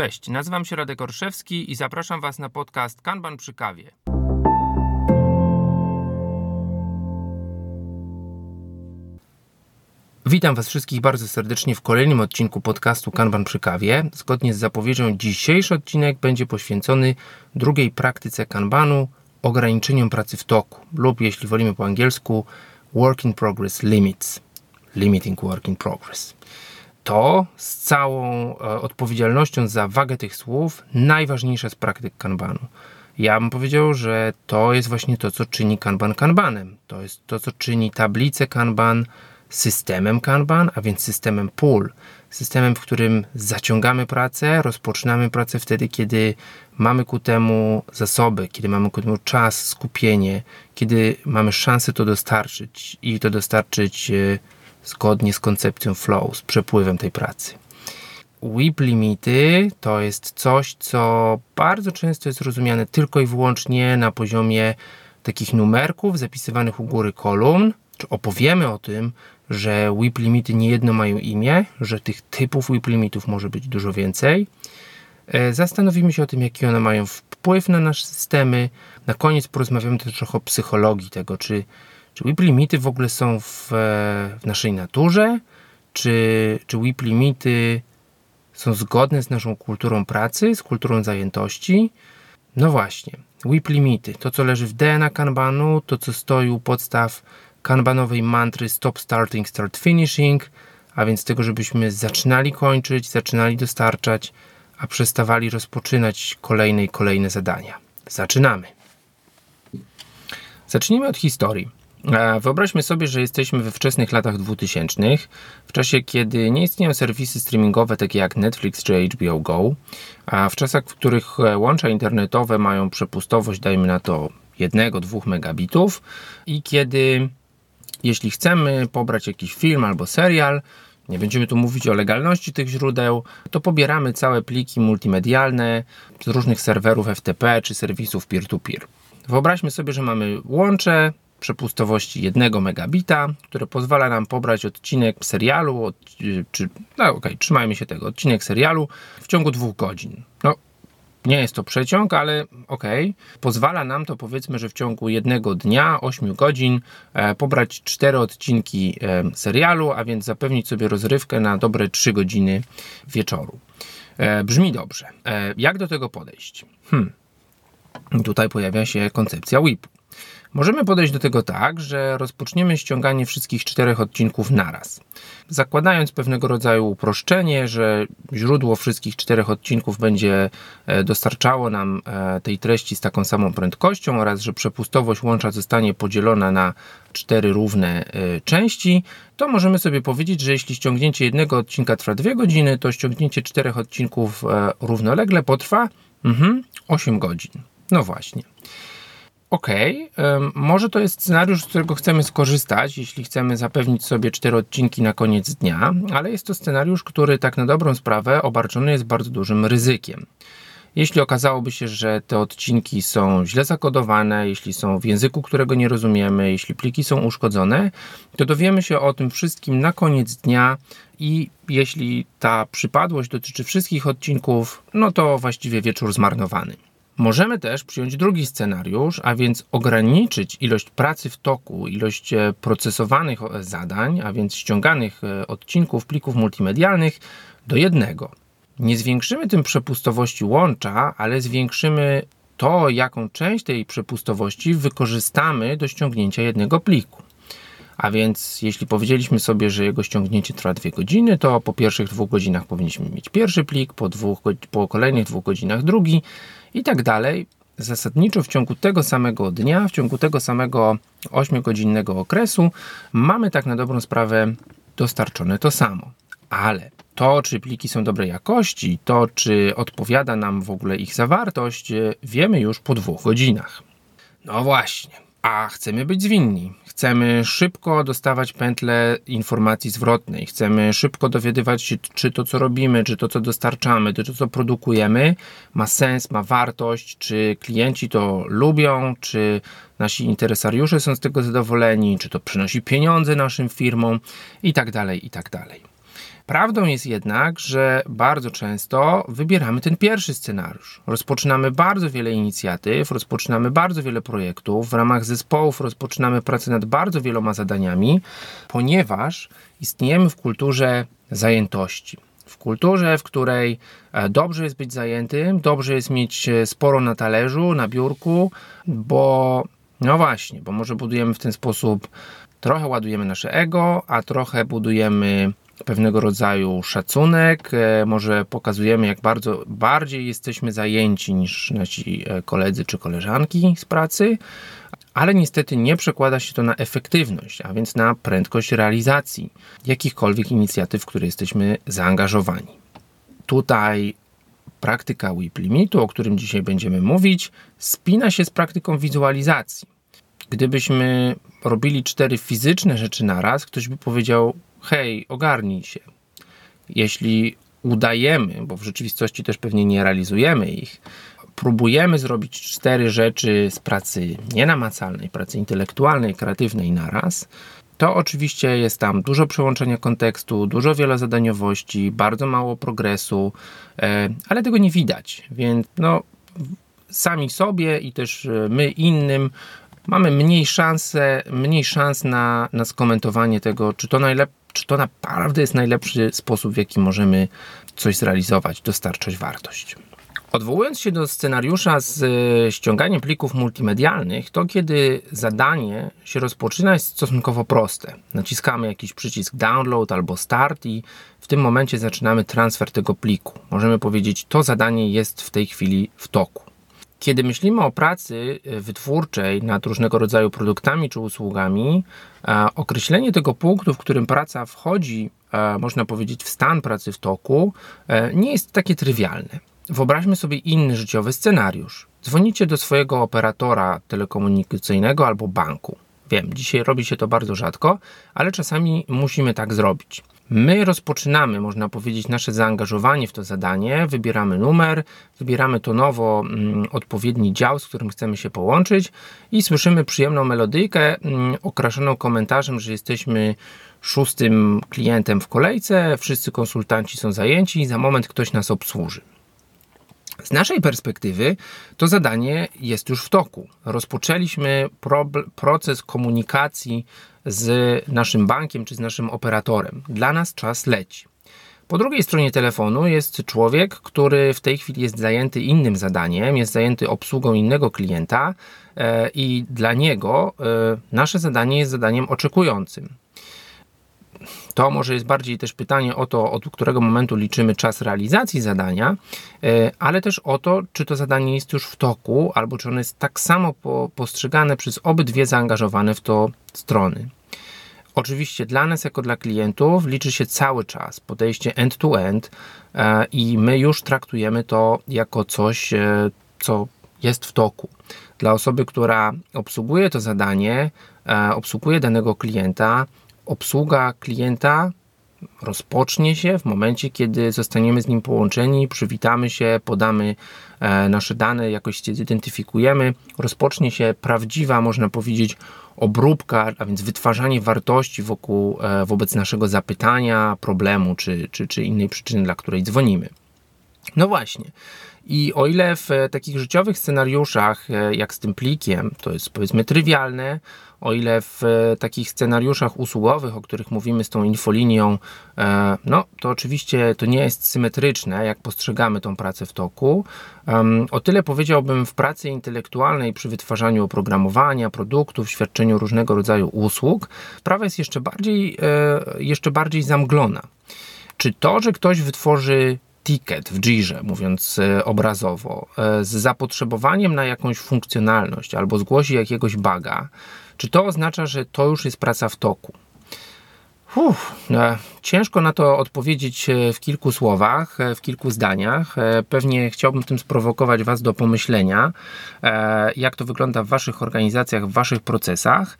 Cześć, nazywam się Radek Orszewski i zapraszam Was na podcast Kanban przy kawie. Witam Was wszystkich bardzo serdecznie w kolejnym odcinku podcastu Kanban przy kawie. Zgodnie z zapowiedzią, dzisiejszy odcinek będzie poświęcony drugiej praktyce Kanbanu, ograniczeniom pracy w toku, lub jeśli wolimy po angielsku, Work in Progress Limits. Limiting Work in Progress to z całą e, odpowiedzialnością za wagę tych słów najważniejsze z praktyk kanbanu. Ja bym powiedział, że to jest właśnie to, co czyni kanban kanbanem. To jest to, co czyni tablicę kanban systemem kanban, a więc systemem pull. Systemem, w którym zaciągamy pracę, rozpoczynamy pracę wtedy, kiedy mamy ku temu zasoby, kiedy mamy ku temu czas, skupienie, kiedy mamy szansę to dostarczyć i to dostarczyć e, zgodnie z koncepcją flow, z przepływem tej pracy. WIP limity to jest coś, co bardzo często jest rozumiane tylko i wyłącznie na poziomie takich numerków zapisywanych u góry kolumn, czy opowiemy o tym, że WIP limity nie jedno mają imię, że tych typów WIP limitów może być dużo więcej. E, zastanowimy się o tym, jaki one mają wpływ na nasze systemy. Na koniec porozmawiamy też trochę o psychologii tego, czy czy WIP limity w ogóle są w, w naszej naturze? Czy, czy WIP limity są zgodne z naszą kulturą pracy, z kulturą zajętości? No właśnie, WIP limity, to co leży w DNA Kanbanu, to co stoi u podstaw kanbanowej mantry Stop Starting, Start Finishing, a więc tego, żebyśmy zaczynali kończyć, zaczynali dostarczać, a przestawali rozpoczynać kolejne i kolejne zadania. Zaczynamy. Zacznijmy od historii. Wyobraźmy sobie, że jesteśmy we wczesnych latach 2000, w czasie kiedy nie istnieją serwisy streamingowe takie jak Netflix czy HBO Go, a w czasach, w których e, łącza internetowe mają przepustowość, dajmy na to 1-2 megabitów i kiedy jeśli chcemy pobrać jakiś film albo serial, nie będziemy tu mówić o legalności tych źródeł, to pobieramy całe pliki multimedialne z różnych serwerów FTP czy serwisów peer-to-peer. -peer. Wyobraźmy sobie, że mamy łącze przepustowości 1 megabita, które pozwala nam pobrać odcinek serialu, od, czy, no okej, okay, trzymajmy się tego, odcinek serialu w ciągu dwóch godzin. No, nie jest to przeciąg, ale okej. Okay. Pozwala nam to powiedzmy, że w ciągu jednego dnia, 8 godzin, e, pobrać cztery odcinki e, serialu, a więc zapewnić sobie rozrywkę na dobre 3 godziny wieczoru. E, brzmi dobrze. E, jak do tego podejść? Hmm. Tutaj pojawia się koncepcja WIP. Możemy podejść do tego tak, że rozpoczniemy ściąganie wszystkich czterech odcinków naraz. Zakładając pewnego rodzaju uproszczenie, że źródło wszystkich czterech odcinków będzie e, dostarczało nam e, tej treści z taką samą prędkością oraz że przepustowość łącza zostanie podzielona na cztery równe e, części, to możemy sobie powiedzieć, że jeśli ściągnięcie jednego odcinka trwa dwie godziny, to ściągnięcie czterech odcinków równolegle potrwa mhm, 8 godzin. No właśnie. OK, może to jest scenariusz, z którego chcemy skorzystać, jeśli chcemy zapewnić sobie cztery odcinki na koniec dnia, ale jest to scenariusz, który tak na dobrą sprawę obarczony jest bardzo dużym ryzykiem. Jeśli okazałoby się, że te odcinki są źle zakodowane, jeśli są w języku, którego nie rozumiemy, jeśli pliki są uszkodzone, to dowiemy się o tym wszystkim na koniec dnia i jeśli ta przypadłość dotyczy wszystkich odcinków, no to właściwie wieczór zmarnowany. Możemy też przyjąć drugi scenariusz, a więc ograniczyć ilość pracy w toku, ilość e, procesowanych zadań, a więc ściąganych e, odcinków, plików multimedialnych do jednego. Nie zwiększymy tym przepustowości łącza, ale zwiększymy to, jaką część tej przepustowości wykorzystamy do ściągnięcia jednego pliku. A więc jeśli powiedzieliśmy sobie, że jego ściągnięcie trwa dwie godziny, to po pierwszych dwóch godzinach powinniśmy mieć pierwszy plik, po, dwóch, po kolejnych dwóch godzinach drugi i tak dalej. Zasadniczo w ciągu tego samego dnia, w ciągu tego samego 8-godzinnego okresu mamy tak na dobrą sprawę dostarczone to samo. Ale to, czy pliki są dobrej jakości, to, czy odpowiada nam w ogóle ich zawartość, wiemy już po dwóch godzinach. No właśnie, a chcemy być zwinni. Chcemy szybko dostawać pętlę informacji zwrotnej. Chcemy szybko dowiadywać się, czy to, co robimy, czy to, co dostarczamy, czy to, co produkujemy, ma sens, ma wartość, czy klienci to lubią, czy nasi interesariusze są z tego zadowoleni, czy to przynosi pieniądze naszym firmom i tak dalej, i tak dalej. Prawdą jest jednak, że bardzo często wybieramy ten pierwszy scenariusz. Rozpoczynamy bardzo wiele inicjatyw, rozpoczynamy bardzo wiele projektów, w ramach zespołów rozpoczynamy pracę nad bardzo wieloma zadaniami, ponieważ istniejemy w kulturze zajętości. W kulturze, w której e, dobrze jest być zajętym, dobrze jest mieć e, sporo na talerzu, na biurku, bo no właśnie, bo może budujemy w ten sposób, trochę ładujemy nasze ego, a trochę budujemy pewnego rodzaju szacunek, e, może pokazujemy, jak bardzo bardziej jesteśmy zajęci niż nasi e, koledzy czy koleżanki z pracy, ale niestety nie przekłada się to na efektywność, a więc na prędkość realizacji jakichkolwiek inicjatyw, w które jesteśmy zaangażowani. Tutaj praktyka WIP limitu, o którym dzisiaj będziemy mówić, spina się z praktyką wizualizacji. Gdybyśmy robili cztery fizyczne rzeczy naraz, ktoś by powiedział: hej, ogarnij się. Jeśli udajemy, bo w rzeczywistości też pewnie nie realizujemy ich, próbujemy zrobić cztery rzeczy z pracy nienamacalnej, pracy intelektualnej, kreatywnej naraz, to oczywiście jest tam dużo przełączenia kontekstu, dużo wielozadaniowości, bardzo mało progresu, e, ale tego nie widać, więc no, sami sobie i też e, my innym mamy mniej szansę, mniej szans na, na skomentowanie tego, czy to najlepiej czy to naprawdę jest najlepszy sposób, w jaki możemy coś zrealizować, dostarczać wartość. Odwołując się do scenariusza z e, ściąganiem plików multimedialnych, to kiedy zadanie się rozpoczyna jest stosunkowo proste. Naciskamy jakiś przycisk download albo start i w tym momencie zaczynamy transfer tego pliku. Możemy powiedzieć, to zadanie jest w tej chwili w toku. Kiedy myślimy o pracy e, wytwórczej nad różnego rodzaju produktami czy usługami, e, określenie tego punktu, w którym praca wchodzi, e, można powiedzieć, w stan pracy w toku, nie jest takie trywialne. Wyobraźmy sobie inny życiowy scenariusz. Dzwonicie do swojego operatora telekomunikacyjnego albo banku. Wiem, dzisiaj robi się to bardzo rzadko, ale czasami musimy tak zrobić. My rozpoczynamy, można powiedzieć, nasze zaangażowanie w to zadanie, wybieramy numer, wybieramy tonowo mm, odpowiedni dział, z którym chcemy się połączyć i słyszymy przyjemną melodyjkę mm, okraszoną komentarzem, że jesteśmy szóstym klientem w kolejce, wszyscy konsultanci są zajęci i za moment ktoś nas obsłuży. Z naszej perspektywy to zadanie jest już w toku. Rozpoczęliśmy proces komunikacji z naszym bankiem czy z naszym operatorem. Dla nas czas leci. Po drugiej stronie telefonu jest człowiek, który w tej chwili jest zajęty innym zadaniem, jest zajęty obsługą innego klienta e, i dla niego e, nasze zadanie jest zadaniem oczekującym. To może jest bardziej też pytanie o to, od którego momentu liczymy czas realizacji zadania, e, ale też o to, czy to zadanie jest już w toku, albo czy ono jest tak samo postrzegane przez obydwie zaangażowane w to strony. Oczywiście dla nas, jako dla klientów, liczy się cały czas podejście end-to-end -end, i my już traktujemy to jako coś, e, co jest w toku. Dla osoby, która obsługuje to zadanie, e, obsługuje danego klienta, obsługa klienta rozpocznie się w momencie, kiedy zostaniemy z nim połączeni, przywitamy się, podamy e, nasze dane, jakoś się zidentyfikujemy, rozpocznie się prawdziwa, można powiedzieć, obróbka, a więc wytwarzanie wartości wokół, e, wobec naszego zapytania, problemu czy, czy, czy innej przyczyny, dla której dzwonimy. No właśnie. I o ile w takich życiowych scenariuszach, e, jak z tym plikiem, to jest powiedzmy trywialne, o ile w takich scenariuszach usługowych, o których mówimy z tą infolinią, e, no to oczywiście to nie jest symetryczne, jak postrzegamy tą pracę w toku. O tyle powiedziałbym w pracy intelektualnej przy wytwarzaniu oprogramowania, produktów, świadczeniu różnego rodzaju usług, prawa jest jeszcze bardziej, e, jeszcze bardziej zamglona. Czy to, że ktoś wytworzy ticket w Jirze, mówiąc e, obrazowo, z zapotrzebowaniem na jakąś funkcjonalność albo zgłosi jakiegoś baga, czy to oznacza, że to już jest praca w toku? Uf, no, ciężko na to odpowiedzieć e, w kilku słowach, e, w kilku zdaniach. E, pewnie chciałbym tym sprowokować Was do pomyślenia, jak to wygląda w Waszych organizacjach, w Waszych procesach.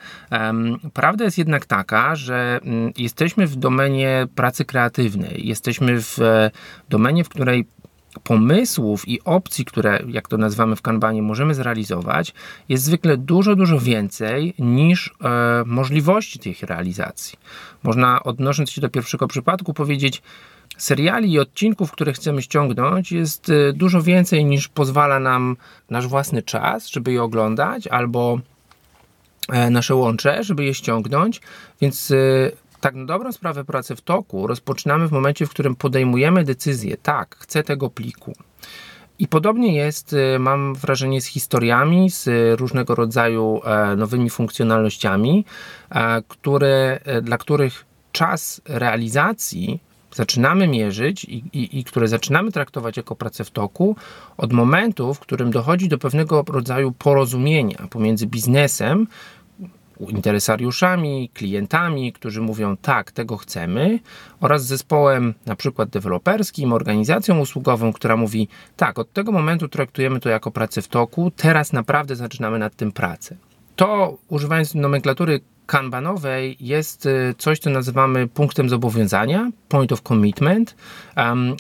Prawda jest jednak taka, że jesteśmy w domenie pracy kreatywnej, jesteśmy w domenie, w której pomysłów i opcji, które, jak to nazywamy w kanbanie, możemy zrealizować, jest zwykle dużo, dużo więcej niż e, możliwości tych realizacji. Można, odnosząc się do pierwszego przypadku, powiedzieć, seriali i odcinków, które chcemy ściągnąć, jest e, dużo więcej niż pozwala nam nasz własny czas, żeby je oglądać, albo e, nasze łącze, żeby je ściągnąć, więc e, tak na dobrą sprawę pracy w toku rozpoczynamy w momencie, w którym podejmujemy decyzję, tak, chcę tego pliku. I podobnie jest, mam wrażenie, z historiami, z różnego rodzaju nowymi funkcjonalnościami, które, dla których czas realizacji zaczynamy mierzyć i, i, i, które zaczynamy traktować jako pracę w toku od momentu, w którym dochodzi do pewnego rodzaju porozumienia pomiędzy biznesem, interesariuszami, klientami, którzy mówią tak, tego chcemy, oraz zespołem na przykład deweloperskim, organizacją usługową, która mówi tak, od tego momentu traktujemy to jako pracę w toku, teraz naprawdę zaczynamy nad tym pracę. To używając nomenklatury kanbanowej jest y, coś, co nazywamy punktem zobowiązania, point of commitment,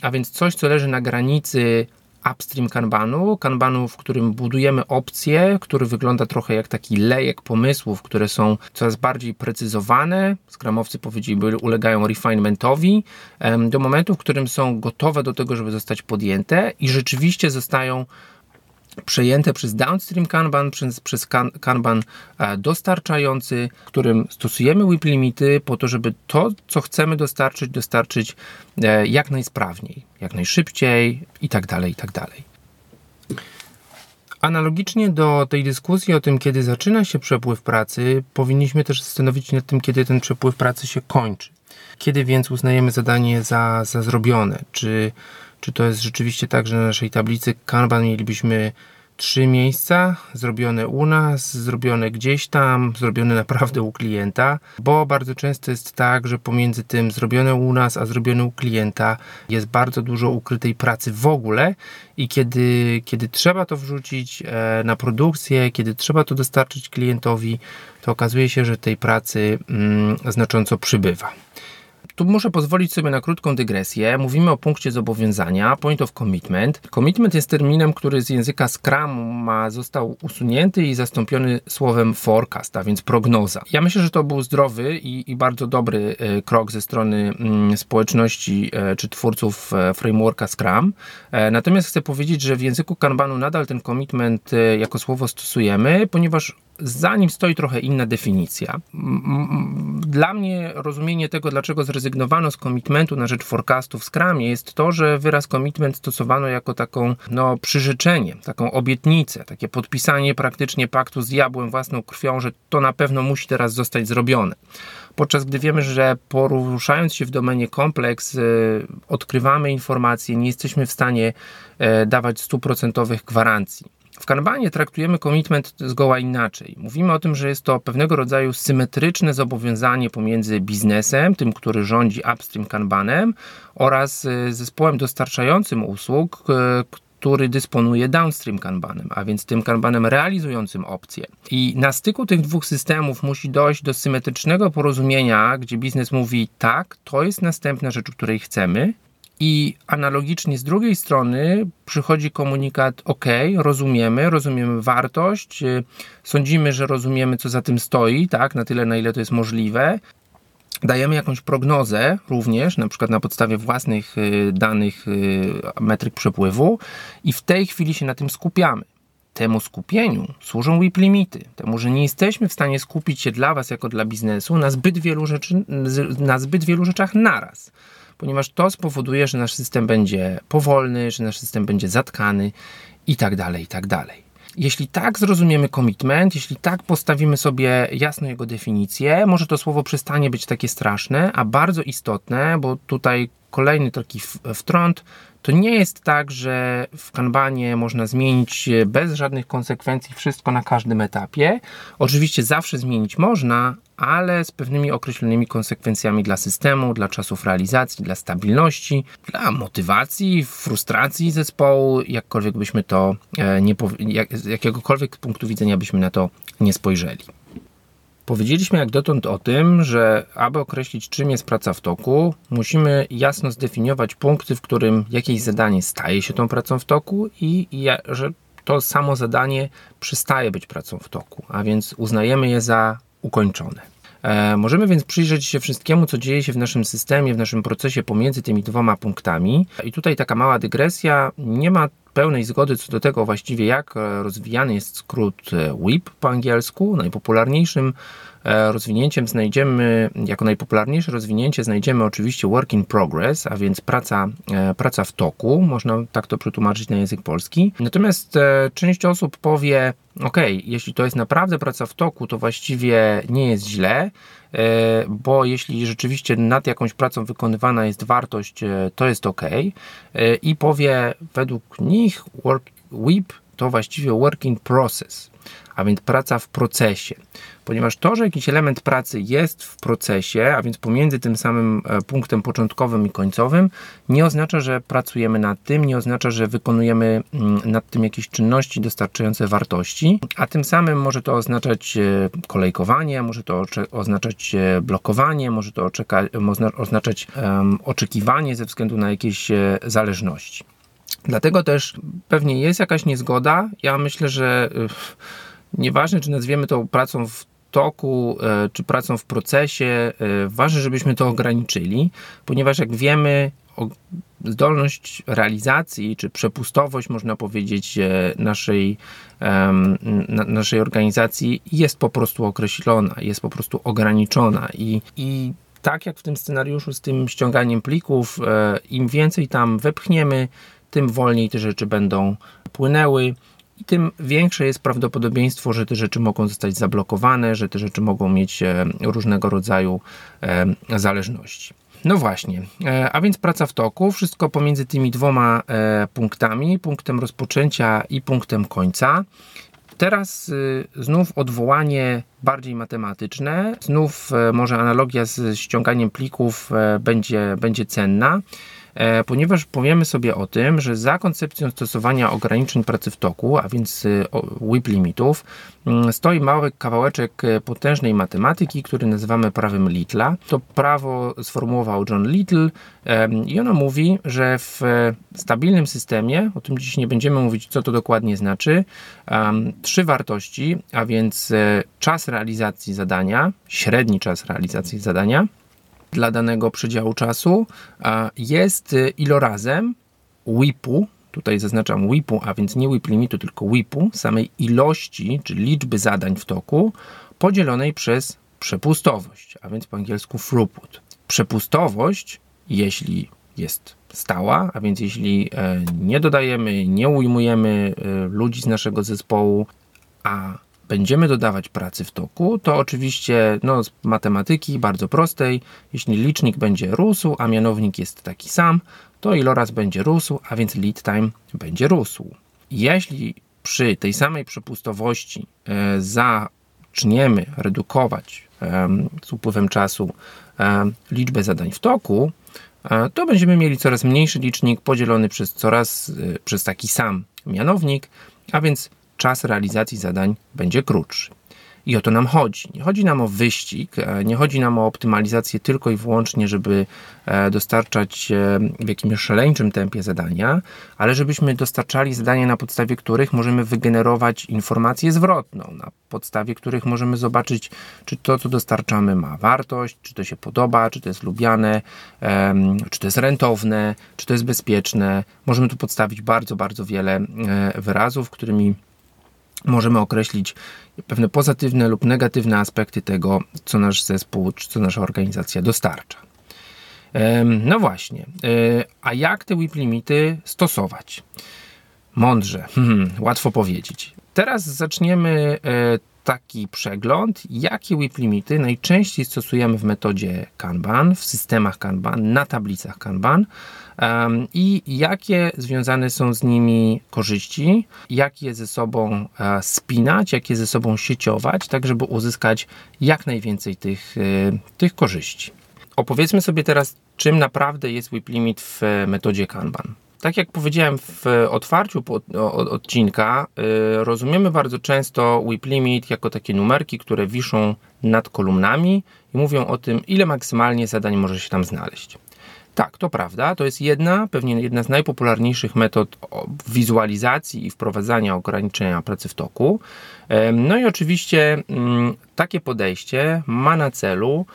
a więc coś, co leży na granicy upstream kanbanu, kanbanu, w którym budujemy opcje, który wygląda trochę jak taki lejek pomysłów, które są coraz bardziej precyzowane, skramowcy powiedzieliby ulegają refinementowi, do momentu, w którym są gotowe do tego, żeby zostać podjęte i rzeczywiście zostają przejęte przez downstream Kanban, przez, przez kan, Kanban e, dostarczający, którym stosujemy WIP limity po to, żeby to, co chcemy dostarczyć, dostarczyć e, jak najsprawniej, jak najszybciej i tak dalej, i tak. Analogicznie do tej dyskusji o tym, kiedy zaczyna się przepływ pracy, powinniśmy też zastanowić nad tym, kiedy ten przepływ pracy się kończy. Kiedy więc uznajemy zadanie za, za zrobione? Czy czy to jest rzeczywiście tak, że na naszej tablicy Kanban mielibyśmy trzy miejsca zrobione u nas, zrobione gdzieś tam, zrobione naprawdę u klienta, bo bardzo często jest tak, że pomiędzy tym zrobione u nas, a zrobione u klienta jest bardzo dużo ukrytej pracy w ogóle i kiedy, kiedy trzeba to wrzucić e, na produkcję, kiedy trzeba to dostarczyć klientowi, to okazuje się, że tej pracy mm, znacząco przybywa. Tu muszę pozwolić sobie na krótką dygresję. Mówimy o punkcie zobowiązania, point of commitment. Commitment jest terminem, który z języka Scrum ma, został usunięty i zastąpiony słowem forecast, a więc prognoza. Ja myślę, że to był zdrowy i, i bardzo dobry e, krok ze strony mm, społeczności e, czy twórców e, frameworka Scrum. Natomiast chcę powiedzieć, że w języku Kanbanu nadal ten commitment jako słowo stosujemy, ponieważ za nim stoi trochę inna definicja. Dla mnie rozumienie tego, dlaczego zrezygnowano z komitmentu na rzecz forecastu w Scrumie jest to, że wyraz commitment stosowano jako taką no, przyrzeczenie, taką obietnicę, takie podpisanie praktycznie paktu z diabłem własną krwią, że to na pewno musi teraz zostać zrobione. Podczas gdy wiemy, że poruszając się w domenie kompleks, y, odkrywamy informacje, nie jesteśmy w stanie y, dawać stuprocentowych gwarancji. W Kanbanie traktujemy commitment zgoła inaczej. Mówimy o tym, że jest to pewnego rodzaju symetryczne zobowiązanie pomiędzy biznesem, tym, który rządzi upstream Kanbanem, oraz y, zespołem dostarczającym usług, y, który dysponuje downstream kanbanem, a więc tym kanbanem realizującym opcje. I na styku tych dwóch systemów musi dojść do symetrycznego porozumienia, gdzie biznes mówi tak, to jest następna rzecz, której chcemy, i analogicznie z drugiej strony przychodzi komunikat: OK, rozumiemy, rozumiemy wartość, y, sądzimy, że rozumiemy, co za tym stoi, tak, na tyle, na ile to jest możliwe. Dajemy jakąś prognozę również, na przykład na podstawie własnych y, danych y, metryk przepływu, i w tej chwili się na tym skupiamy. Temu skupieniu służą WIP limity, temu, że nie jesteśmy w stanie skupić się dla Was jako dla biznesu na zbyt wielu, rzeczy, na zbyt wielu rzeczach naraz ponieważ to spowoduje, że nasz system będzie powolny, że nasz system będzie zatkany i tak dalej, i tak dalej. Jeśli tak zrozumiemy commitment, jeśli tak postawimy sobie jasno jego definicję, może to słowo przestanie być takie straszne, a bardzo istotne, bo tutaj kolejny taki wtrąd, to nie jest tak, że w kanbanie można zmienić bez żadnych konsekwencji wszystko na każdym etapie. Oczywiście zawsze zmienić można, ale z pewnymi określonymi konsekwencjami dla systemu, dla czasów realizacji, dla stabilności, dla motywacji, frustracji zespołu, jakkolwiek byśmy to e, nie, jak, z jakiegokolwiek punktu widzenia byśmy na to nie spojrzeli. Powiedzieliśmy jak dotąd o tym, że aby określić czym jest praca w toku, musimy jasno zdefiniować punkty, w którym jakieś zadanie staje się tą pracą w toku i, że to samo zadanie przestaje być pracą w toku, a więc uznajemy je za ukończone. E, możemy więc przyjrzeć się wszystkiemu, co dzieje się w naszym systemie, w naszym procesie pomiędzy tymi dwoma punktami. I tutaj taka mała dygresja. Nie ma pełnej zgody co do tego właściwie, jak e, rozwijany jest skrót e, WIP po angielsku. Najpopularniejszym rozwinięciem znajdziemy, jako najpopularniejsze rozwinięcie znajdziemy oczywiście work in progress, a więc praca, e, praca w toku, można tak to przetłumaczyć na język polski. Natomiast e, część osób powie, ok, jeśli to jest naprawdę praca w toku, to właściwie nie jest źle, bo jeśli rzeczywiście nad jakąś pracą wykonywana jest wartość, to jest ok. I powie, według nich work, WIP to właściwie work in process a więc praca w procesie. Ponieważ to, że jakiś element pracy jest w procesie, a więc pomiędzy tym samym e, punktem początkowym i końcowym, nie oznacza, że pracujemy nad tym, nie oznacza, że wykonujemy mm, nad tym jakieś czynności dostarczające wartości, a tym samym może to oznaczać e, kolejkowanie, może to oznaczać e, blokowanie, może to oznaczać oczekiwanie ze względu na jakieś zależności. Dlatego też pewnie jest jakaś niezgoda. Ja myślę, że Nieważne, czy nazwiemy to pracą w toku, e, czy pracą w procesie, e, ważne, żebyśmy to ograniczyli, ponieważ jak wiemy, zdolność realizacji, czy przepustowość, można powiedzieć, e, naszej, naszej organizacji jest po prostu określona, jest po prostu ograniczona i, i tak jak w tym scenariuszu z tym ściąganiem plików, im więcej tam wepchniemy, tym wolniej te rzeczy będą płynęły i tym większe jest prawdopodobieństwo, że te rzeczy mogą zostać zablokowane, że te rzeczy mogą mieć e, różnego rodzaju e, zależności. No właśnie, e, a więc praca w toku, wszystko pomiędzy tymi dwoma punktami, punktem rozpoczęcia i punktem końca. Teraz znów odwołanie bardziej matematyczne, znów może analogia z ściąganiem plików będzie, będzie cenna. E, ponieważ powiemy sobie o tym, że za koncepcją stosowania ograniczeń pracy w toku, a więc e, WIP limitów, mm, stoi mały kawałeczek e, potężnej matematyki, który nazywamy prawem Littla. To prawo sformułował John Little i ono mówi, że w stabilnym systemie, o tym dziś nie będziemy mówić, co to dokładnie znaczy, trzy wartości, a więc czas realizacji zadania, średni czas realizacji zadania, dla danego przedziału czasu jest y, ilorazem WIP-u, tutaj zaznaczam WIP-u, a więc nie WIP limitu, tylko WIP-u, samej ilości, czyli liczby zadań w toku, podzielonej przez przepustowość, a więc po angielsku throughput. Przepustowość, jeśli jest stała, a więc jeśli e, nie dodajemy, nie ujmujemy e, ludzi z naszego zespołu, a będziemy dodawać pracy w toku, to oczywiście no, z matematyki bardzo prostej, jeśli licznik będzie rósł, a mianownik jest taki sam, to iloraz będzie rósł, a więc lead time będzie rósł. Jeśli przy tej samej przepustowości e, zaczniemy redukować e, z upływem czasu e, liczbę zadań w toku, e, to będziemy mieli coraz mniejszy licznik podzielony przez coraz e, przez taki sam mianownik, a więc czas realizacji zadań będzie krótszy. I o to nam chodzi. Nie chodzi nam o wyścig, e, nie chodzi nam o optymalizację tylko i wyłącznie, żeby e, dostarczać e, w jakimś szaleńczym tempie zadania, ale żebyśmy dostarczali zadania, na podstawie których możemy wygenerować informację zwrotną, na podstawie których możemy zobaczyć, czy to, co dostarczamy, ma wartość, czy to się podoba, czy to jest lubiane, czy to jest rentowne, czy to jest bezpieczne. Możemy tu podstawić bardzo, bardzo wiele wyrazów, którymi możemy określić pewne pozytywne lub negatywne aspekty tego, co nasz zespół czy co nasza organizacja dostarcza. No właśnie, e, a jak te WIP limity stosować? Mądrze, hmm, łatwo powiedzieć. Teraz zaczniemy e, taki przegląd, jakie WIP limity najczęściej stosujemy w metodzie Kanban, w systemach Kanban, na tablicach Kanban um, i jakie związane są z nimi korzyści, jak je ze sobą e, spinać, jak je ze sobą sieciować, tak żeby uzyskać jak najwięcej tych, e, tych korzyści. Opowiedzmy sobie teraz, czym naprawdę jest WIP limit w metodzie Kanban. Tak jak powiedziałem w otwarciu odcinka, y, rozumiemy bardzo często WIP limit jako takie numerki, które wiszą nad kolumnami i mówią o tym, ile maksymalnie zadań może się tam znaleźć. Tak, to prawda. To jest jedna, pewnie jedna z najpopularniejszych metod wizualizacji i wprowadzania ograniczenia pracy w toku. No i oczywiście mm, takie podejście ma na celu,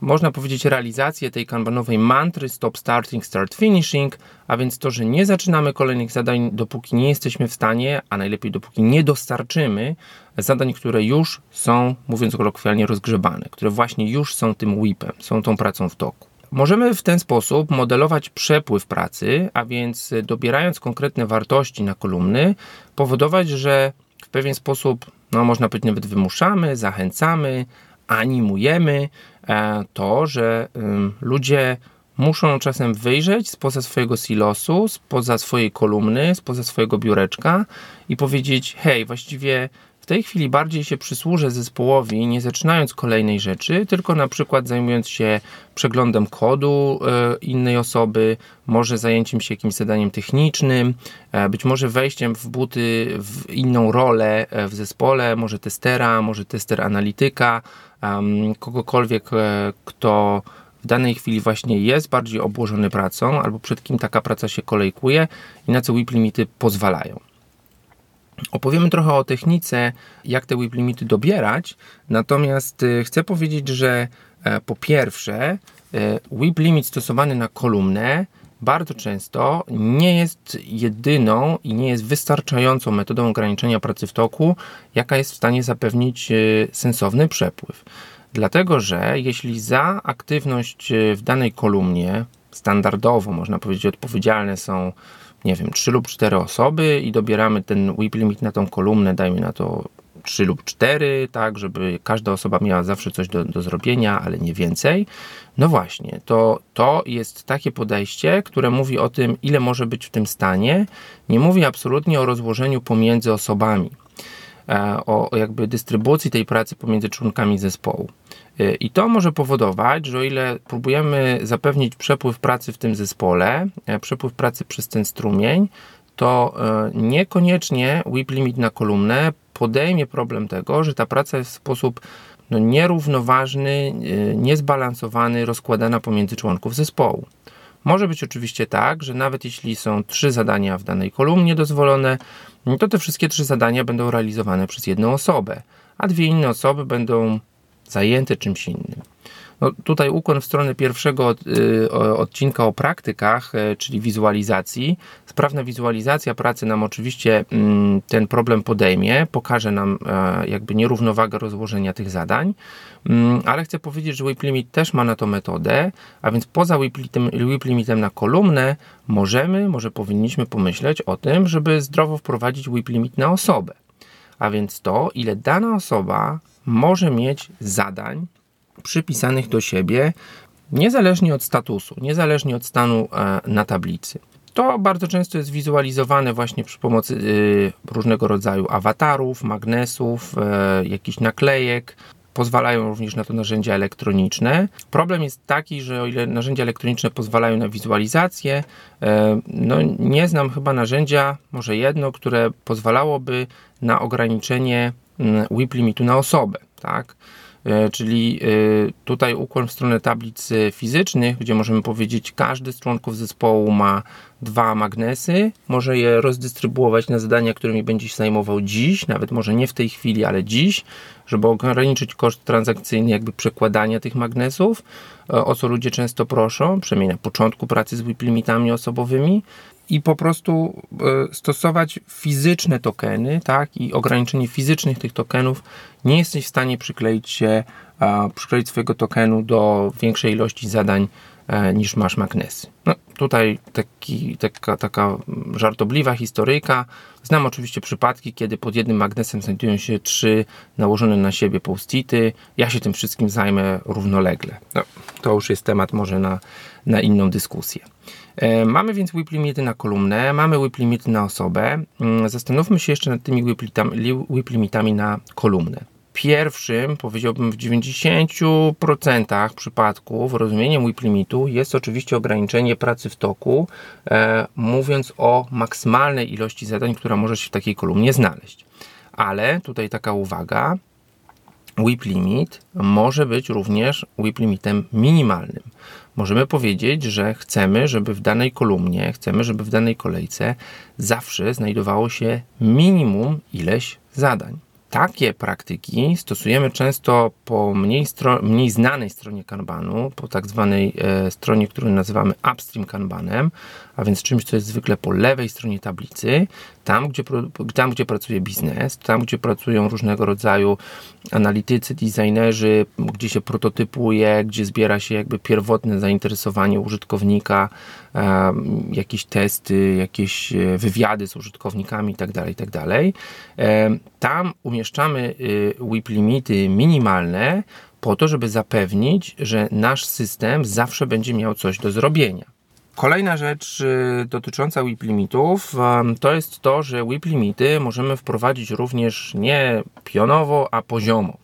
można powiedzieć, realizację tej kanbanowej mantry stop starting, start finishing, a więc to, że nie zaczynamy kolejnych zadań, dopóki nie jesteśmy w stanie, a najlepiej dopóki nie dostarczymy zadań, które już są, mówiąc kolokwialnie, rozgrzebane, które właśnie już są tym whipem, są tą pracą w toku. Możemy w ten sposób modelować przepływ pracy, a więc dobierając konkretne wartości na kolumny, powodować, że w pewien sposób, no można powiedzieć, nawet wymuszamy, zachęcamy, animujemy e, to, że ludzie muszą czasem wyjrzeć spoza swojego silosu, spoza swojej kolumny, spoza swojego biureczka i powiedzieć: Hej, właściwie tej chwili bardziej się przysłużę zespołowi, nie zaczynając kolejnej rzeczy, tylko na przykład zajmując się przeglądem kodu e, innej osoby, może zajęciem się jakimś zadaniem technicznym, e, być może wejściem w buty w inną rolę e, w zespole, może testera, może tester analityka, kogokolwiek, kto w danej chwili właśnie jest bardziej obłożony pracą, albo przed kim taka praca się kolejkuje i na co WIP limity pozwalają. Opowiemy trochę o technice, jak te whip limity dobierać, natomiast y, chcę powiedzieć, że e, po pierwsze, e, whip limit stosowany na kolumnę bardzo często nie jest jedyną i nie jest wystarczającą metodą ograniczenia pracy w toku, jaka jest w stanie zapewnić y, sensowny przepływ. Dlatego, że jeśli za aktywność y, w danej kolumnie standardowo, można powiedzieć, odpowiedzialne są nie wiem, 3 lub 4 osoby i dobieramy ten whip limit na tą kolumnę, dajmy na to 3 lub 4, tak, żeby każda osoba miała zawsze coś do, do zrobienia, ale nie więcej. No właśnie, to, to jest takie podejście, które mówi o tym, ile może być w tym stanie. Nie mówi absolutnie o rozłożeniu pomiędzy osobami, e, o, o jakby dystrybucji tej pracy pomiędzy członkami zespołu. E, I to może powodować, że o ile próbujemy zapewnić przepływ pracy w tym zespole, e, przepływ pracy przez ten strumień, to e, niekoniecznie WIP limit na kolumnę podejmie problem tego, że ta praca jest w sposób no, nierównoważny, niezbalansowany, rozkładana pomiędzy członków zespołu. Może być oczywiście tak, że nawet jeśli są trzy zadania w danej kolumnie dozwolone, to te wszystkie trzy zadania będą realizowane przez jedną osobę, a dwie inne osoby będą zajęte czymś innym. No, tutaj ukłon w stronę pierwszego y, odcinka o praktykach, y, czyli wizualizacji. Sprawna wizualizacja pracy nam oczywiście mm, ten problem podejmie, pokaże nam e, jakby nierównowagę rozłożenia tych zadań, mm, ale chcę powiedzieć, że WIP Limit też ma na to metodę, a więc poza WIP limitem na kolumnę możemy, może powinniśmy pomyśleć o tym, żeby zdrowo wprowadzić WIP Limit na osobę. A więc to, ile dana osoba może mieć zadań przypisanych do siebie, niezależnie od statusu, niezależnie od stanu e, na tablicy. To bardzo często jest wizualizowane właśnie przy pomocy y, różnego rodzaju awatarów, magnesów, e, jakichś naklejek. Pozwalają również na to narzędzia elektroniczne. Problem jest taki, że o ile narzędzia elektroniczne pozwalają na wizualizację, e, no nie znam chyba narzędzia, może jedno, które pozwalałoby na ograniczenie WIP limitu na osobę, tak? E, czyli e, tutaj ukłon w stronę tablic fizycznych, gdzie możemy powiedzieć, każdy z członków zespołu ma dwa magnesy, może je rozdystrybuować na zadania, którymi będzie się zajmował dziś, nawet może nie w tej chwili, ale dziś, żeby ograniczyć koszt transakcyjny, jakby przekładania tych magnesów, e, o co ludzie często proszą, przynajmniej na początku pracy z WIP limitami osobowymi i po prostu e, stosować fizyczne tokeny, tak, i ograniczenie fizycznych tych tokenów, nie jesteś w stanie przykleić się, przykleić swojego tokenu do większej ilości zadań e, niż masz magnesy. No, tutaj taki, taka, taka żartobliwa historyjka. Znam oczywiście przypadki, kiedy pod jednym magnesem znajdują się trzy nałożone na siebie post-ity. Ja się tym wszystkim zajmę równolegle. No, to już jest temat może na, na inną dyskusję. E, mamy więc whip limity na kolumnę, mamy whip limity na osobę. Mm, zastanówmy się jeszcze nad tymi whip limitami na kolumnę. pierwszym, powiedziałbym w 90% przypadków rozumieniem WIP limitu jest oczywiście ograniczenie pracy w toku, e, mówiąc o maksymalnej ilości zadań, która może się w takiej kolumnie znaleźć. Ale tutaj taka uwaga, WIP limit może być również WIP limitem minimalnym. Możemy powiedzieć, że chcemy, żeby w danej kolumnie, chcemy, żeby w danej kolejce zawsze znajdowało się minimum ileś zadań. Takie praktyki stosujemy często po mniej, mniej znanej stronie Kanbanu, po tak zwanej e, stronie, którą nazywamy upstream Kanbanem, a więc czymś, co jest zwykle po lewej stronie tablicy, tam gdzie, tam, gdzie pracuje biznes, tam, gdzie pracują różnego rodzaju analitycy, designerzy, gdzie się prototypuje, gdzie zbiera się jakby pierwotne zainteresowanie użytkownika, jakieś testy, jakieś e, wywiady z użytkownikami itd., tak itd. Tak tam umieszczamy WIP limity minimalne po to, żeby zapewnić, że nasz system zawsze będzie miał coś do zrobienia. Kolejna rzecz y, dotycząca WIP limitów to jest to, że WIP limity możemy wprowadzić również nie pionowo, a poziomo.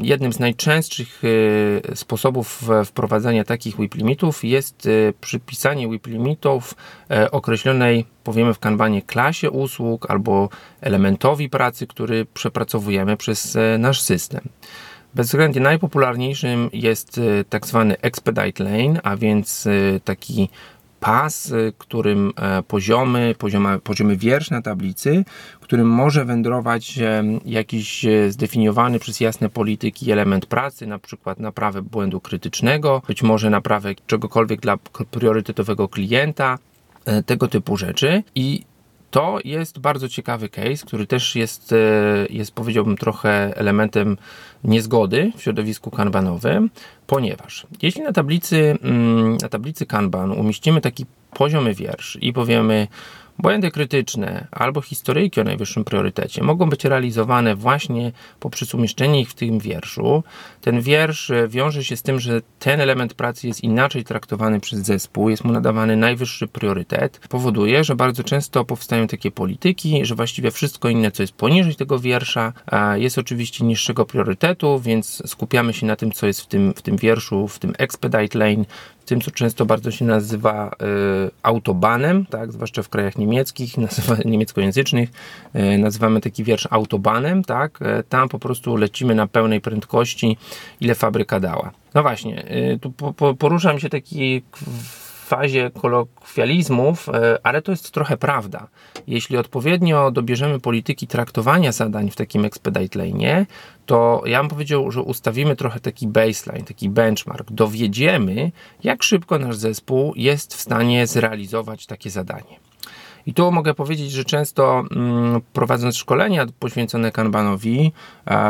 Jednym z najczęstszych y, sposobów wprowadzania takich WIP limitów jest y, przypisanie WIP limitów e, określonej, powiemy w kanbanie, klasie usług albo elementowi pracy, który przepracowujemy przez e, nasz system. Bezwzględnie najpopularniejszym jest y, tak zwany expedite lane, a więc y, taki pas, y, którym e, poziomy, poziomy, poziomy wiersz na tablicy, którym może wędrować e, jakiś e, zdefiniowany przez jasne polityki element pracy, na przykład naprawę błędu krytycznego, być może naprawę czegokolwiek dla priorytetowego klienta, tego typu rzeczy. I to jest bardzo ciekawy case, który też jest, jest powiedziałbym trochę elementem niezgody w środowisku kanbanowym, ponieważ jeśli na tablicy, mm, na tablicy kanban umieścimy taki poziomy wiersz i powiemy Błędy krytyczne albo historyjki o najwyższym priorytecie mogą być realizowane właśnie poprzez umieszczenie ich w tym wierszu. Ten wiersz e, wiąże się z tym, że ten element pracy jest inaczej traktowany przez zespół, jest mu nadawany najwyższy priorytet. Powoduje, że bardzo często powstają takie polityki, że właściwie wszystko inne, co jest poniżej tego wiersza, jest oczywiście niższego priorytetu, więc skupiamy się na tym, co jest w tym, w tym wierszu, w tym expedite lane, tym, co często bardzo się nazywa y, autobanem, tak, zwłaszcza w krajach niemieckich, nazywa, niemieckojęzycznych, y, nazywamy taki wiersz autobanem, tak, y, tam po prostu lecimy na pełnej prędkości, ile fabryka dała. No właśnie, tu po, po, poruszam się taki fazie kolokwializmów, e, ale to jest trochę prawda. Jeśli odpowiednio dobierzemy polityki traktowania zadań w takim expedite lane, to ja bym powiedział, że ustawimy trochę taki baseline, taki benchmark. Dowiedziemy, jak szybko nasz zespół jest w stanie zrealizować takie zadanie. I tu mogę powiedzieć, że często mm, prowadząc szkolenia poświęcone Kanbanowi,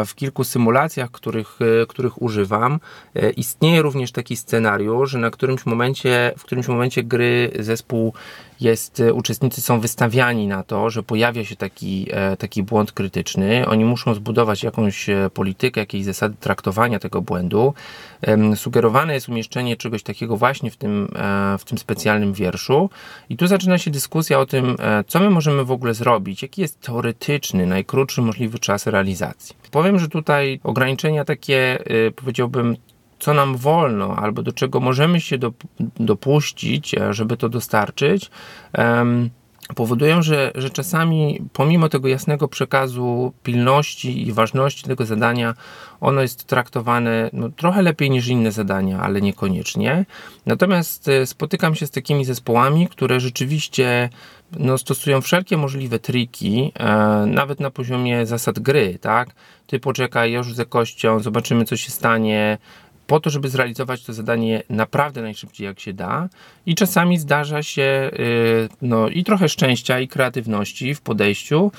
w kilku symulacjach, których, e, których używam, e, istnieje również taki scenariusz, na którymś momencie, w którymś momencie gry zespół jest, e, uczestnicy są wystawiani na to, że pojawia się taki, e, taki błąd krytyczny. Oni muszą zbudować jakąś e, politykę, jakieś zasady traktowania tego błędu. Sugerowane jest umieszczenie czegoś takiego właśnie w tym, w tym specjalnym wierszu. I tu zaczyna się dyskusja o tym, co my możemy w ogóle zrobić, jaki jest teoretyczny, najkrótszy możliwy czas realizacji. Powiem, że tutaj ograniczenia takie, powiedziałbym, co nam wolno, albo do czego możemy się dopuścić, e, żeby to dostarczyć, powodują, że, że czasami pomimo tego jasnego przekazu pilności i ważności tego zadania, ono jest traktowane no, trochę lepiej niż inne zadania, ale niekoniecznie. Natomiast e, spotykam się z takimi zespołami, które rzeczywiście no, stosują wszelkie możliwe triki, e, nawet na poziomie zasad gry, tak? Ty poczekaj, już z jakością, zobaczymy co się stanie, po to, żeby zrealizować to zadanie naprawdę najszybciej jak się da. I czasami zdarza się y, no, i trochę szczęścia, i kreatywności w podejściu,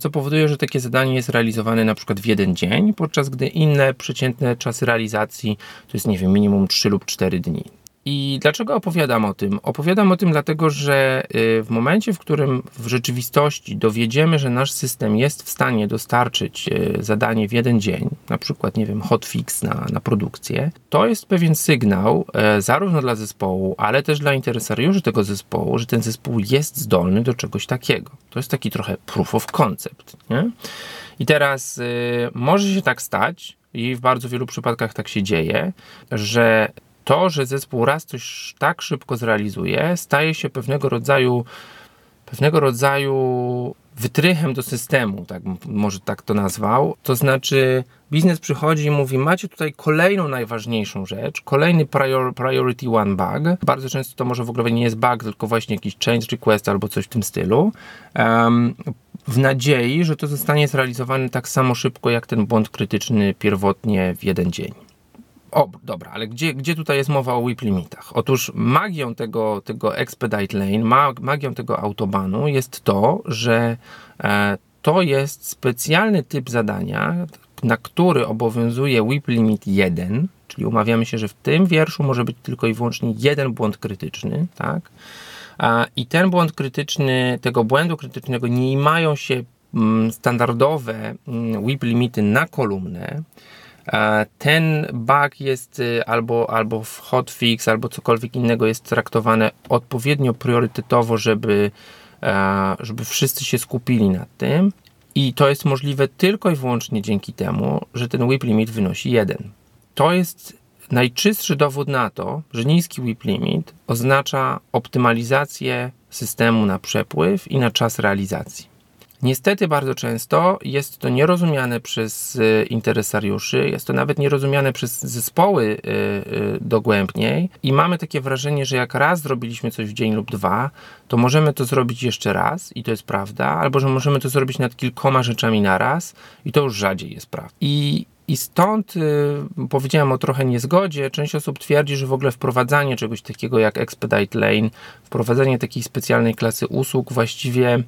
co powoduje, że takie zadanie jest realizowane na przykład w jeden dzień, podczas gdy inne przeciętne czasy realizacji to jest, nie wiem, minimum 3 lub 4 dni. I dlaczego opowiadam o tym? Opowiadam o tym dlatego, że y, w momencie, w którym w rzeczywistości dowiedziemy, że nasz system jest w stanie dostarczyć y, zadanie w jeden dzień, na przykład, nie wiem, hotfix na, na produkcję, to jest pewien sygnał e, zarówno dla zespołu, ale też dla interesariuszy tego zespołu, że ten zespół jest zdolny do czegoś takiego. To jest taki trochę proof of concept. Nie? I teraz y, może się tak stać, i w bardzo wielu przypadkach tak się dzieje, że to, że zespół raz coś tak szybko zrealizuje, staje się pewnego rodzaju pewnego rodzaju wytrychem do systemu, tak, może tak to nazwał. To znaczy, biznes przychodzi i mówi: Macie tutaj kolejną najważniejszą rzecz, kolejny prior, priority one bug. Bardzo często to może w ogóle nie jest bug, tylko właśnie jakiś change request albo coś w tym stylu. Um, w nadziei, że to zostanie zrealizowane tak samo szybko jak ten błąd krytyczny pierwotnie w jeden dzień. O, dobra, ale gdzie, gdzie tutaj jest mowa o whip limitach? Otóż magią tego, tego expedite lane, magią tego autobanu jest to, że e, to jest specjalny typ zadania, na który obowiązuje whip limit 1, czyli umawiamy się, że w tym wierszu może być tylko i wyłącznie jeden błąd krytyczny, tak? E, I ten błąd krytyczny, tego błędu krytycznego nie mają się mm, standardowe mm, whip limity na kolumnę, ten bug jest y, albo, albo w hotfix, albo cokolwiek innego jest traktowane odpowiednio priorytetowo, żeby, żeby wszyscy się skupili nad tym. I to jest możliwe tylko i wyłącznie dzięki temu, że ten whip limit wynosi 1. To jest najczystszy dowód na to, że niski whip limit oznacza optymalizację systemu na przepływ i na czas realizacji. Niestety bardzo często jest to nierozumiane przez y, interesariuszy, jest to nawet nierozumiane przez zespoły y, y, dogłębniej i mamy takie wrażenie, że jak raz zrobiliśmy coś w dzień lub dwa, to możemy to zrobić jeszcze raz i to jest prawda, albo że możemy to zrobić nad kilkoma rzeczami na raz i to już rzadziej jest prawda. I i stąd y, powiedziałem o trochę niezgodzie. Część osób twierdzi, że w ogóle wprowadzanie czegoś takiego jak Expedite Lane, wprowadzenie takiej specjalnej klasy usług właściwie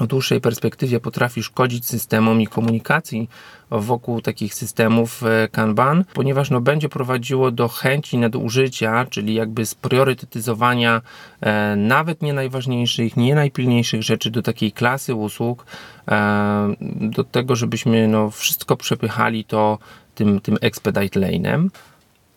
w dłuższej perspektywie potrafi szkodzić systemom i komunikacji wokół takich systemów e, Kanban, ponieważ no, będzie prowadziło do chęci nadużycia, czyli jakby spriorytetyzowania e, nawet nie najważniejszych, nie najpilniejszych rzeczy do takiej klasy usług, e, do tego, żebyśmy no, wszystko przepychali to tym, tym expedite lane'em.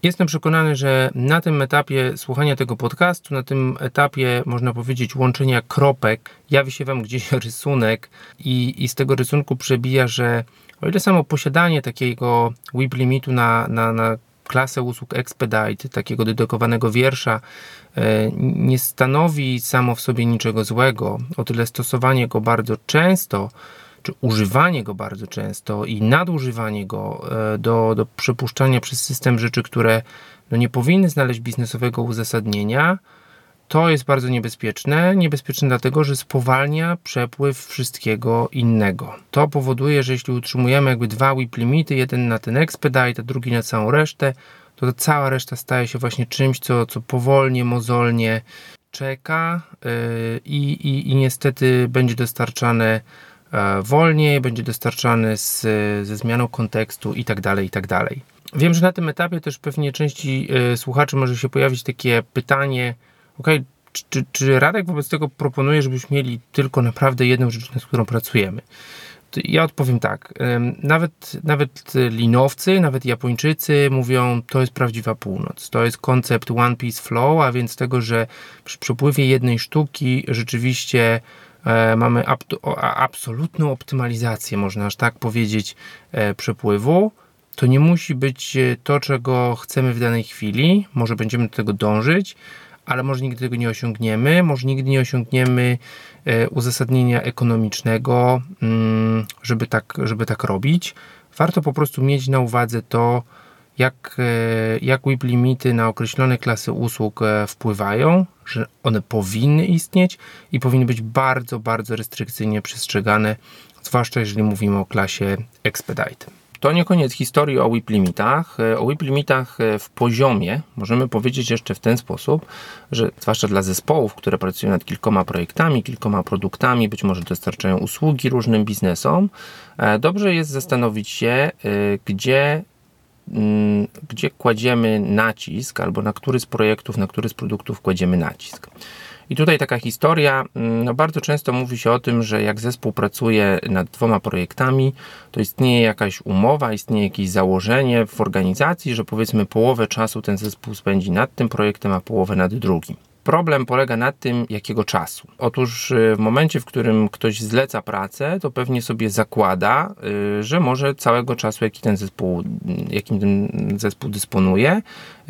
Jestem przekonany, że na tym etapie słuchania tego podcastu, na tym etapie, można powiedzieć, łączenia kropek, jawi się Wam gdzieś rysunek i, i z tego rysunku przebija, że o ile samo posiadanie takiego WIP limitu na, na, na klasę usług Expedite, takiego dedykowanego wiersza, e, nie stanowi samo w sobie niczego złego, o tyle stosowanie go bardzo często czy używanie go bardzo często i nadużywanie go e, do, do przepuszczania przez system rzeczy, które no nie powinny znaleźć biznesowego uzasadnienia, to jest bardzo niebezpieczne. Niebezpieczne dlatego, że spowalnia przepływ wszystkiego innego. To powoduje, że jeśli utrzymujemy jakby dwa WIP limity, jeden na ten expedite, a drugi na całą resztę, to ta cała reszta staje się właśnie czymś, co, co powolnie, mozolnie czeka yy, i, i niestety będzie dostarczane wolniej, będzie dostarczany z, ze zmianą kontekstu i tak dalej, i tak. Wiem, że na tym etapie też pewnie części y, słuchaczy może się pojawić takie pytanie, ok, czy, czy, czy Radek wobec tego proponuje, żebyśmy mieli tylko naprawdę jedną rzecz, nad którą pracujemy? Ja odpowiem tak. Nawet, nawet linowcy, nawet Japończycy mówią, to jest prawdziwa północ. To jest koncept One Piece Flow, a więc tego, że przy przepływie jednej sztuki rzeczywiście E, mamy absolutną optymalizację, można aż tak powiedzieć, e, przepływu. To nie musi być e, to, czego chcemy w danej chwili. Może będziemy do tego dążyć, ale może nigdy tego nie osiągniemy. Może nigdy nie osiągniemy uzasadnienia ekonomicznego, mm, żeby tak, żeby tak robić. Warto po prostu mieć na uwadze to, jak, e, jak WIP limity na określone klasy usług e, wpływają, że one powinny istnieć i powinny być bardzo, bardzo restrykcyjnie przestrzegane, zwłaszcza jeżeli mówimy o klasie Expedite. To nie koniec historii o WIP limitach. E, o WIP limitach w poziomie możemy powiedzieć jeszcze w ten sposób, że zwłaszcza dla zespołów, które pracują nad kilkoma projektami, kilkoma produktami, być może dostarczają usługi różnym biznesom, dobrze jest zastanowić się, gdzie gdzie kładziemy nacisk, albo na który z projektów, na który z produktów kładziemy nacisk. I tutaj taka historia, mm, no bardzo często mówi się o tym, że jak zespół pracuje nad dwoma projektami, to istnieje jakaś umowa, istnieje jakieś założenie w organizacji, że powiedzmy połowę czasu ten zespół spędzi nad tym projektem, a połowę nad drugim. Problem polega na tym, jakiego czasu. Otóż y, w momencie, w którym ktoś zleca pracę, to pewnie sobie zakłada, y, że może całego czasu, jaki ten zespół, jakim ten zespół dysponuje.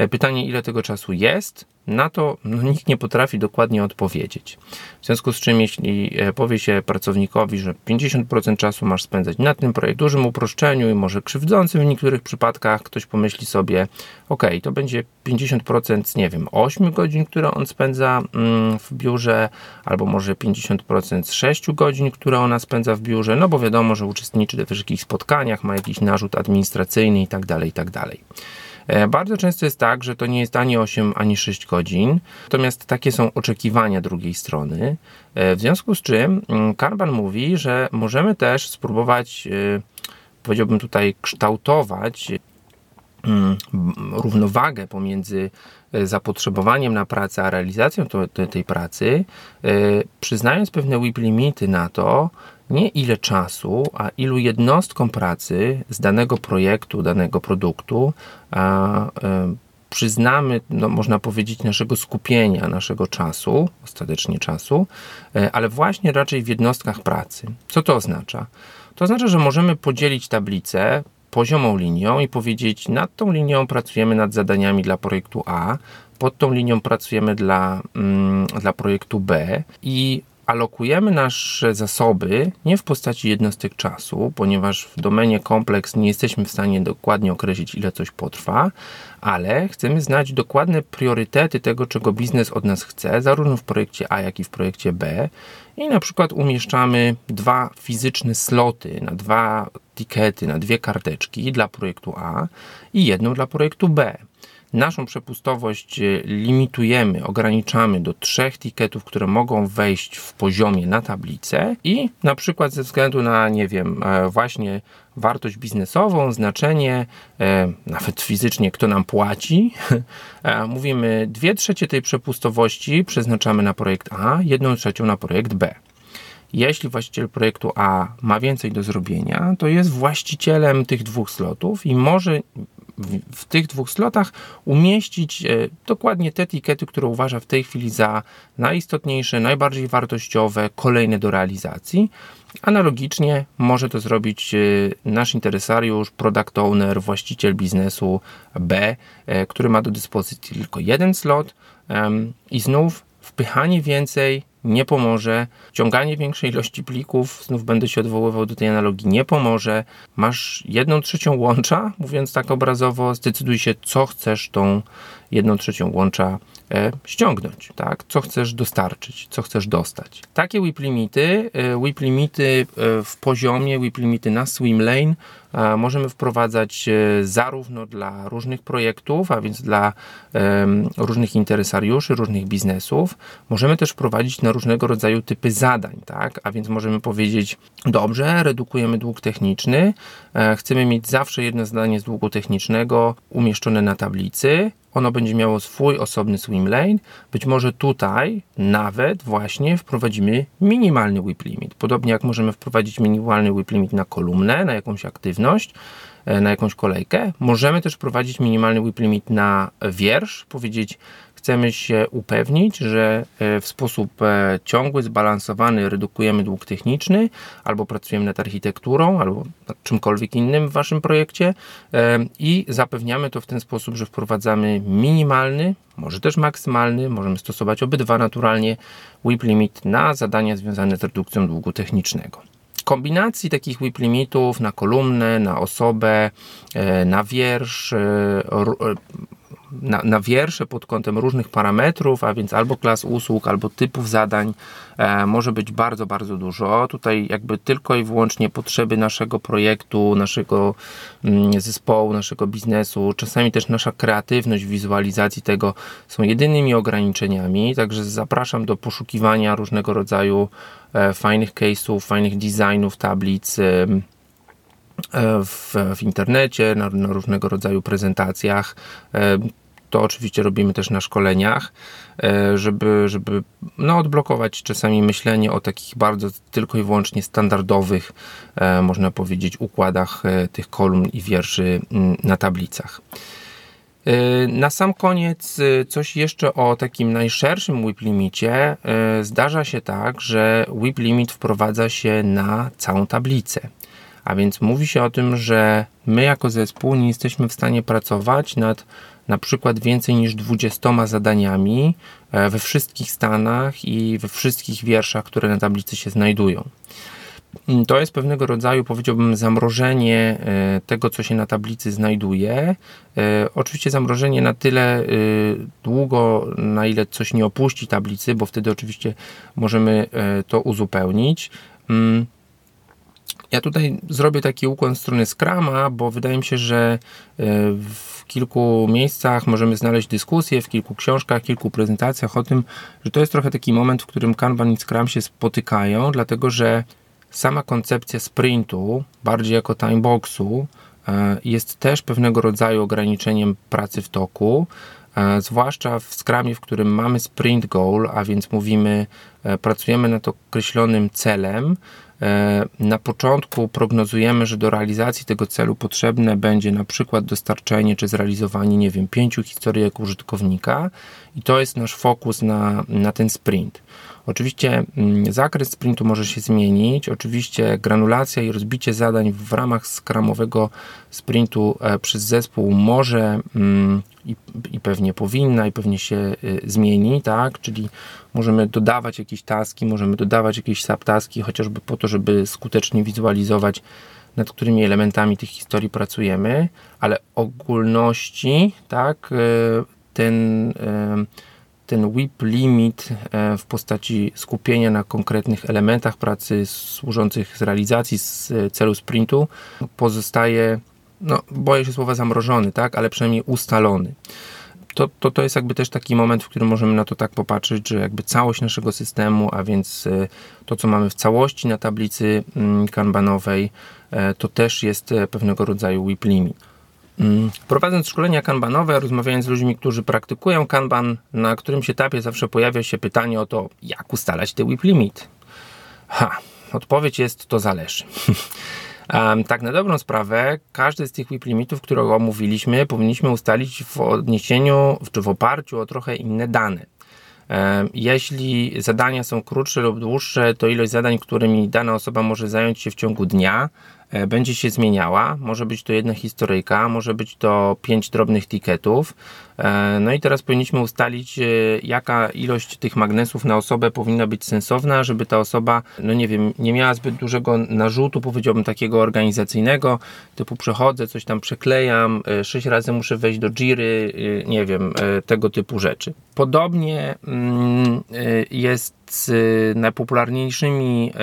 E, pytanie, ile tego czasu jest, na to no, nikt nie potrafi dokładnie odpowiedzieć. W związku z czym, jeśli e, powie się pracownikowi, że 50% czasu masz spędzać na tym projekcie, dużym uproszczeniu i może krzywdzącym w niektórych przypadkach, ktoś pomyśli sobie, ok, to będzie 50% nie wiem, 8 godzin, które on spędza mm, w biurze, albo może 50% z 6 godzin, które ona spędza w biurze, no bo wiadomo, że uczestniczy we wszystkich spotkaniach, ma jakiś narzut administracyjny i tak E, bardzo często jest tak, że to nie jest ani 8, ani 6 godzin, natomiast takie są oczekiwania drugiej strony. E, w związku z czym mm, Kanban mówi, że możemy też spróbować, e, powiedziałbym tutaj, kształtować mm, równowagę pomiędzy zapotrzebowaniem na pracę, a realizacją tej pracy, przyznając pewne WIP limity na to, nie ile czasu, a ilu jednostkom pracy z danego projektu, danego produktu a, e, przyznamy, no, można powiedzieć, naszego skupienia, naszego czasu, ostatecznie czasu, e, ale właśnie raczej w jednostkach pracy. Co to oznacza? To oznacza, że możemy podzielić tablicę poziomą linią i powiedzieć, nad tą linią pracujemy nad zadaniami dla projektu A, pod tą linią pracujemy dla, mm, dla projektu B i alokujemy nasze zasoby nie w postaci jednostek czasu, ponieważ w domenie kompleks nie jesteśmy w stanie dokładnie określić, ile coś potrwa, ale chcemy znać dokładne priorytety tego, czego biznes od nas chce, zarówno w projekcie A, jak i w projekcie B. I na przykład umieszczamy dwa fizyczne sloty na dwa tikety, na dwie karteczki dla projektu A i jedną dla projektu B. Naszą przepustowość e, limitujemy, ograniczamy do trzech tiketów, które mogą wejść w poziomie na tablicę i na przykład ze względu na, nie wiem, e, właśnie wartość biznesową, znaczenie, e, nawet fizycznie, kto nam płaci, mówimy dwie trzecie tej przepustowości przeznaczamy na projekt A, jedną trzecią na projekt B. Jeśli właściciel projektu A ma więcej do zrobienia, to jest właścicielem tych dwóch slotów i może w, tych dwóch slotach umieścić e, dokładnie te etykiety, które uważa w tej chwili za najistotniejsze, najbardziej wartościowe, kolejne do realizacji. Analogicznie może to zrobić e, nasz interesariusz, product owner, właściciel biznesu B, e, który ma do dyspozycji tylko jeden slot i znów wpychanie więcej nie pomoże. Ciąganie większej ilości plików, znów będę się odwoływał do tej analogii, nie pomoże. Masz jedną trzecią łącza, mówiąc tak obrazowo, zdecyduj się, co chcesz tą jedną trzecią łącza ściągnąć, tak? Co chcesz dostarczyć, co chcesz dostać. Takie WIP limity, e, WIP limity e, w poziomie, WIP limity na swim lane e, możemy wprowadzać e, zarówno dla różnych projektów, a więc dla różnych interesariuszy, różnych biznesów. Możemy też wprowadzić na różnego rodzaju typy zadań, tak? A więc możemy powiedzieć, dobrze, redukujemy dług techniczny, e, chcemy mieć zawsze jedno zadanie z długu technicznego umieszczone na tablicy, ono będzie miało swój osobny swim lane. Być może tutaj nawet właśnie wprowadzimy minimalny whip limit. Podobnie jak możemy wprowadzić minimalny whip limit na kolumnę, na jakąś aktywność, e, na jakąś kolejkę. Możemy też wprowadzić minimalny whip limit na wiersz, powiedzieć Chcemy się upewnić, że e, w sposób e, ciągły, zbalansowany redukujemy dług techniczny, albo pracujemy nad architekturą, albo nad czymkolwiek innym w Waszym projekcie e, i zapewniamy to w ten sposób, że wprowadzamy minimalny, może też maksymalny, możemy stosować obydwa naturalnie, WIP limit na zadania związane z redukcją długu technicznego. Kombinacji takich WIP limitów na kolumnę, na osobę, na wiersz, na, na wiersze pod kątem różnych parametrów, a więc albo klas usług, albo typów zadań e, może być bardzo, bardzo dużo. Tutaj jakby tylko i wyłącznie potrzeby naszego projektu, naszego mm, zespołu, naszego biznesu, czasami też nasza kreatywność wizualizacji tego są jedynymi ograniczeniami, także zapraszam do poszukiwania różnego rodzaju e, fajnych case'ów, fajnych designów, tablic, e, w, w internecie, na, na, różnego rodzaju prezentacjach. To oczywiście robimy też na szkoleniach, e, żeby, żeby no, odblokować czasami myślenie o takich bardzo tylko i wyłącznie standardowych, e, można powiedzieć, układach tych kolumn i wierszy mm, na tablicach. Na sam koniec coś jeszcze o takim najszerszym WIP limicie. Zdarza się tak, że WIP limit wprowadza się na całą tablicę. A więc mówi się o tym, że my jako zespół nie jesteśmy w stanie pracować nad na przykład więcej niż 20 zadaniami e, we wszystkich stanach i we wszystkich wierszach, które na tablicy się znajdują. Mm, to jest pewnego rodzaju, powiedziałbym, zamrożenie e, tego, co się na tablicy znajduje. E, oczywiście zamrożenie na tyle długo, na ile coś nie opuści tablicy, bo wtedy oczywiście możemy to uzupełnić. Ja tutaj zrobię taki ukłon w stronę Scrama, bo wydaje mi się, że e, w kilku miejscach możemy znaleźć dyskusję, w kilku książkach, kilku prezentacjach o tym, że to jest trochę taki moment, w którym Kanban i Scrum się spotykają, dlatego że sama koncepcja sprintu, bardziej jako timeboxu, e, jest też pewnego rodzaju ograniczeniem pracy w toku, e, zwłaszcza w Scrumie, w którym mamy sprint goal, a więc mówimy, pracujemy nad określonym celem, na początku prognozujemy, że do realizacji tego celu potrzebne będzie na przykład dostarczenie czy zrealizowanie, nie wiem, pięciu historyjek użytkownika i to jest nasz fokus na, na ten sprint. Oczywiście mm, zakres sprintu może się zmienić, oczywiście granulacja i rozbicie zadań w ramach skramowego sprintu e, przez zespół może mm, i, pewnie powinna i pewnie się y, zmieni, tak? Czyli możemy dodawać jakieś taski, możemy dodawać jakieś subtaski, chociażby po to, żeby skutecznie wizualizować nad którymi elementami tych historii pracujemy, ale ogólności, tak, y, ten, ten WIP limit w postaci skupienia na konkretnych elementach pracy służących z realizacji z celu sprintu pozostaje no boję się słowa zamrożony, tak, ale przynajmniej ustalony. To, to, to jest jakby też taki moment, w którym możemy na to tak popatrzeć, że jakby całość naszego systemu, a więc e, to, co mamy w całości na tablicy mm, kanbanowej, e, to też jest e, pewnego rodzaju WIP limit. Mm, prowadząc szkolenia kanbanowe, rozmawiając z ludźmi, którzy praktykują kanban, na którymś etapie zawsze pojawia się pytanie o to, jak ustalać te WIP limit. Ha, odpowiedź jest, to zależy. Tak na dobrą sprawę, każdy z tych WIP limitów, które omówiliśmy, powinniśmy ustalić w odniesieniu czy w oparciu o trochę inne dane. Jeśli zadania są krótsze lub dłuższe, to ilość zadań, którymi dana osoba może zająć się w ciągu dnia, będzie się zmieniała. Może być to jedna historyjka, może być to pięć drobnych ticketów. E, no i teraz powinniśmy ustalić, e, jaka ilość tych magnesów na osobę powinna być sensowna, żeby ta osoba, no nie wiem, nie miała zbyt dużego narzutu, powiedziałbym takiego organizacyjnego, typu przechodzę, coś tam przeklejam, sześć razy muszę wejść do Jiry, nie wiem, tego typu rzeczy. Podobnie mm, jest z najpopularniejszymi,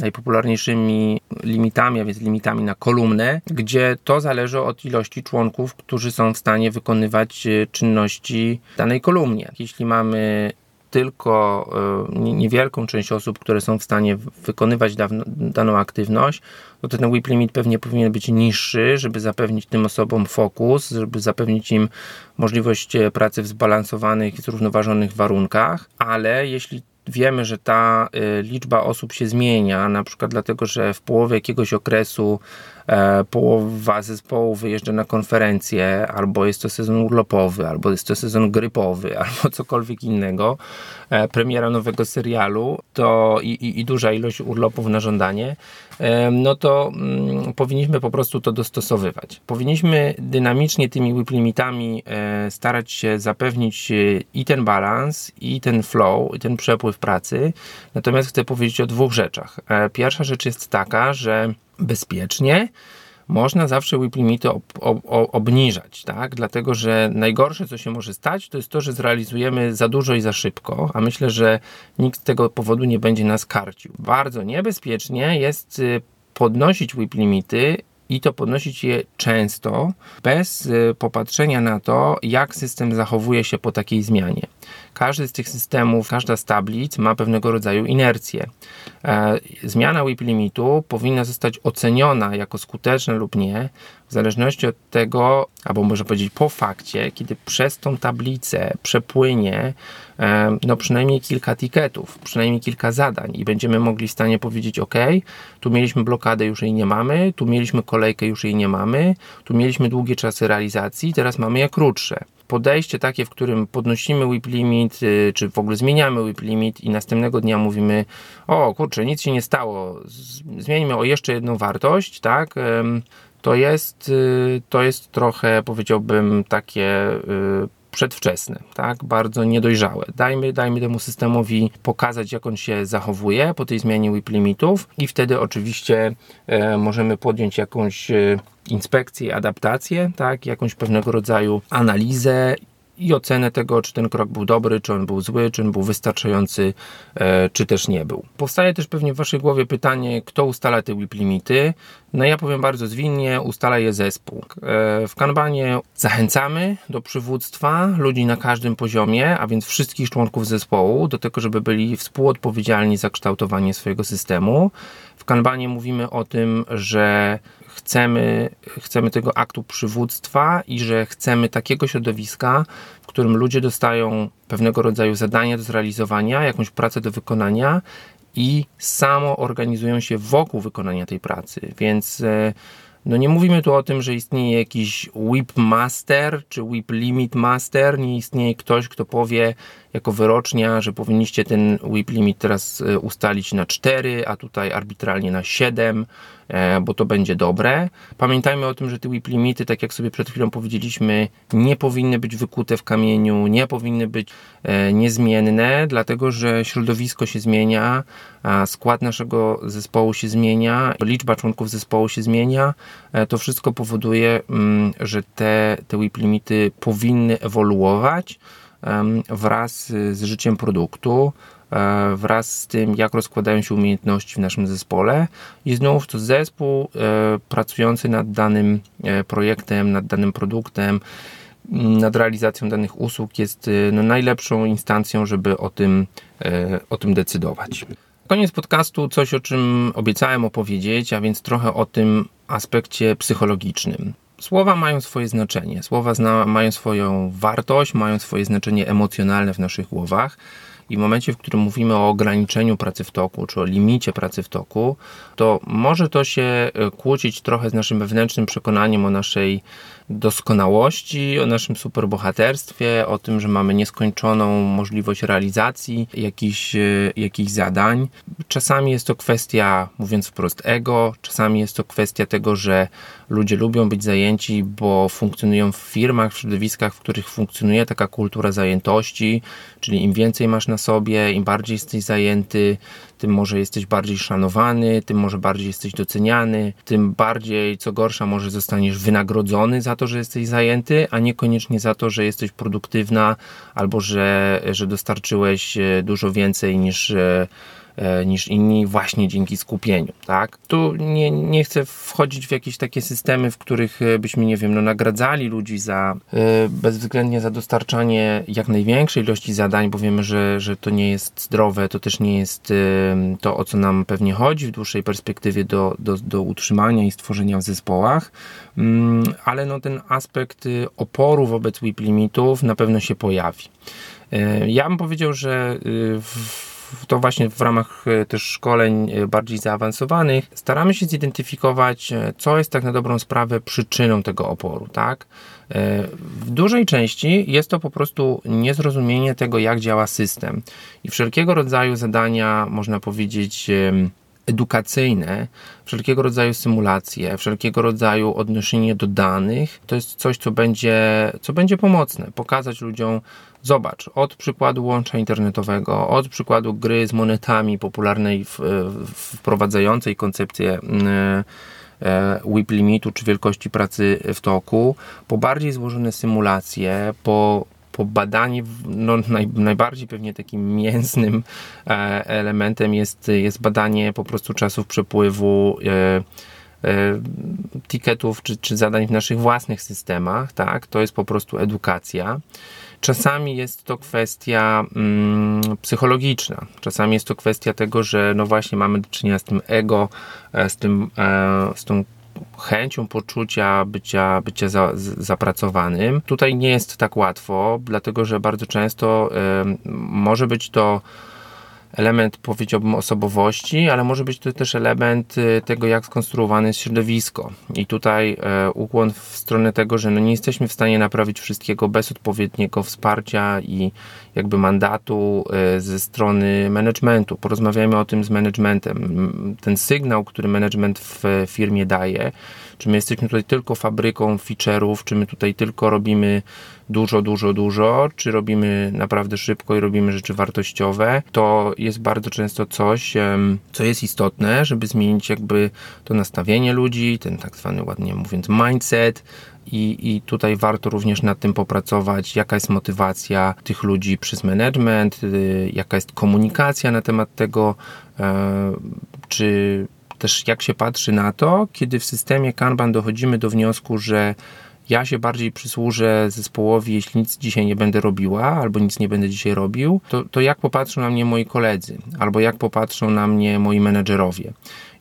najpopularniejszymi limitami, a więc limitami na kolumnę, gdzie to zależy od ilości członków, którzy są w stanie wykonywać e, czynności w danej kolumnie. Jeśli mamy tylko e, niewielką część osób, które są w stanie wykonywać daną aktywność, to ten WIP limit pewnie powinien być niższy, żeby zapewnić tym osobom fokus, żeby zapewnić im możliwość e, pracy w zbalansowanych i zrównoważonych warunkach, ale jeśli wiemy, że ta y, liczba osób się zmienia, na przykład dlatego, że w połowie jakiegoś okresu połowa zespołu wyjeżdża na konferencję, albo jest to sezon urlopowy, albo jest to sezon grypowy, albo cokolwiek innego, e, premiera nowego serialu to i, i, i duża ilość urlopów na żądanie, e, no to mm, powinniśmy po prostu to dostosowywać. Powinniśmy dynamicznie tymi whip limitami e, starać się zapewnić e, i ten balans, i ten flow, i ten przepływ pracy. Natomiast chcę powiedzieć o dwóch rzeczach. E, pierwsza rzecz jest taka, że bezpiecznie można zawsze WIP limity ob, ob, obniżać, tak? Dlatego, że najgorsze, co się może stać, to jest to, że zrealizujemy za dużo i za szybko, a myślę, że nikt z tego powodu nie będzie nas karcił. Bardzo niebezpiecznie jest y, podnosić WIP limity i to podnosić je często, bez y, popatrzenia na to, jak system zachowuje się po takiej zmianie. Każdy z tych systemów, każda z tablic ma pewnego rodzaju inercję. E, zmiana WIP limitu powinna zostać oceniona jako skuteczna lub nie, w zależności od tego, albo może powiedzieć po fakcie, kiedy przez tą tablicę przepłynie e, no przynajmniej kilka tiketów, przynajmniej kilka zadań i będziemy mogli w stanie powiedzieć, ok, tu mieliśmy blokadę, już jej nie mamy, tu mieliśmy kolejkę, już jej nie mamy, tu mieliśmy długie czasy realizacji, teraz mamy je krótsze podejście takie, w którym podnosimy whip limit, y, czy w ogóle zmieniamy whip limit i następnego dnia mówimy, o kurczę, nic się nie stało, zmienimy o jeszcze jedną wartość, tak, to jest, y, to jest trochę, powiedziałbym, takie y, przedwczesne, tak? bardzo niedojrzałe. Dajmy, dajmy temu systemowi pokazać, jak on się zachowuje po tej zmianie WIP limitów i wtedy oczywiście e, możemy podjąć jakąś e, inspekcję, adaptację, tak? jakąś pewnego rodzaju analizę i ocenę tego, czy ten krok był dobry, czy on był zły, czy on był wystarczający, e, czy też nie był. Powstaje też pewnie w Waszej głowie pytanie, kto ustala te WIP limity. No ja powiem bardzo zwinnie, ustala je zespół. E, w Kanbanie zachęcamy do przywództwa ludzi na każdym poziomie, a więc wszystkich członków zespołu, do tego, żeby byli współodpowiedzialni za kształtowanie swojego systemu. W Kanbanie mówimy o tym, że chcemy, chcemy tego aktu przywództwa i że chcemy takiego środowiska, w którym ludzie dostają pewnego rodzaju zadania do zrealizowania, jakąś pracę do wykonania i samo organizują się wokół wykonania tej pracy. Więc e, no nie mówimy tu o tym, że istnieje jakiś whip master czy whip limit master, nie istnieje ktoś, kto powie jako wyrocznia, że powinniście ten whip limit teraz e, ustalić na 4, a tutaj arbitralnie na 7, e, bo to będzie dobre. Pamiętajmy o tym, że te whip limity, tak jak sobie przed chwilą powiedzieliśmy, nie powinny być wykute w kamieniu, nie powinny być e, niezmienne, dlatego że środowisko się zmienia, skład naszego zespołu się zmienia, liczba członków zespołu się zmienia. To wszystko powoduje, mm, że te, te limity powinny ewoluować wraz z życiem produktu, e, wraz z tym, jak rozkładają się umiejętności w naszym zespole. I znów to zespół e, pracujący nad danym e, projektem, nad danym produktem, nad realizacją danych usług jest no, najlepszą instancją, żeby o tym, o tym decydować. Koniec podcastu, coś o czym obiecałem opowiedzieć, a więc trochę o tym aspekcie psychologicznym. Słowa mają swoje znaczenie, słowa zna, mają swoją wartość, mają swoje znaczenie emocjonalne w naszych głowach. I w momencie, w którym mówimy o ograniczeniu pracy w toku, czy o limicie pracy w toku, to może to się e, kłócić trochę z naszym wewnętrznym przekonaniem o naszej doskonałości, o naszym superbohaterstwie, o tym, że mamy nieskończoną możliwość realizacji jakichś, e, jakichś zadań. Czasami jest to kwestia, mówiąc wprost, ego, czasami jest to kwestia tego, że ludzie lubią być zajęci, bo funkcjonują w firmach, w środowiskach, w których funkcjonuje taka kultura zajętości, czyli im więcej masz na sobie, im bardziej jesteś zajęty, tym może jesteś bardziej szanowany, tym może bardziej jesteś doceniany, tym bardziej, co gorsza, może zostaniesz wynagrodzony za to, że jesteś zajęty, a niekoniecznie za to, że jesteś produktywna albo że, że dostarczyłeś e, dużo więcej niż e, niż inni właśnie dzięki skupieniu, tak? Tu nie, nie chcę wchodzić w jakieś takie systemy, w których e, byśmy, nie wiem, no nagradzali ludzi za e, bezwzględnie za dostarczanie jak największej ilości zadań, bo wiemy, że, że to nie jest zdrowe, to też nie jest to, o co nam pewnie chodzi w dłuższej perspektywie do, do, do utrzymania i stworzenia w zespołach, mm, ale no ten aspekt y, oporu wobec WIP limitów na pewno się pojawi. Ja bym powiedział, że y, w to właśnie w ramach e, też szkoleń e, bardziej zaawansowanych staramy się zidentyfikować, e, co jest tak na dobrą sprawę przyczyną tego oporu, tak? W dużej części jest to po prostu niezrozumienie tego, jak działa system i wszelkiego rodzaju zadania, można powiedzieć, edukacyjne, wszelkiego rodzaju symulacje, wszelkiego rodzaju odnoszenie do danych, to jest coś, co będzie, co będzie pomocne. Pokazać ludziom, zobacz, od przykładu łącza internetowego, od przykładu gry z monetami popularnej, w, wprowadzającej koncepcję e, WIP limitu czy wielkości pracy w toku, po bardziej złożone symulacje, po po badaniu, no, naj, najbardziej pewnie takim mięsnym e, elementem jest, jest badanie po prostu czasów przepływu e, e, tiketów czy, czy zadań w naszych własnych systemach, tak? To jest po prostu edukacja. Czasami jest to kwestia mm, psychologiczna, czasami jest to kwestia tego, że no właśnie mamy do czynienia z tym ego, z, tym, e, z tą chęcią poczucia bycia, bycia za, zapracowanym. Tutaj nie jest tak łatwo, dlatego że bardzo często y, może być to element, powiedziałbym, osobowości, ale może być to też element y, tego, jak skonstruowane jest środowisko. I tutaj e, ukłon w stronę tego, że no nie jesteśmy w stanie naprawić wszystkiego bez odpowiedniego wsparcia i jakby mandatu e, ze strony managementu. Porozmawiajmy o tym z managementem. Ten sygnał, który management w firmie daje, czy my jesteśmy tutaj tylko fabryką feature'ów, czy my tutaj tylko robimy dużo, dużo, dużo, czy robimy naprawdę szybko i robimy rzeczy wartościowe, to jest bardzo często coś, co jest istotne, żeby zmienić jakby to nastawienie ludzi, ten tak zwany ładnie mówiąc mindset, i, I tutaj warto również nad tym popracować, jaka jest motywacja tych ludzi przez management, y, jaka jest komunikacja na temat tego, e, czy też jak się patrzy na to, kiedy w systemie Kanban dochodzimy do wniosku, że ja się bardziej przysłużę zespołowi, jeśli nic dzisiaj nie będę robiła, albo nic nie będę dzisiaj robił, to, to jak popatrzą na mnie moi koledzy, albo jak popatrzą na mnie moi menedżerowie.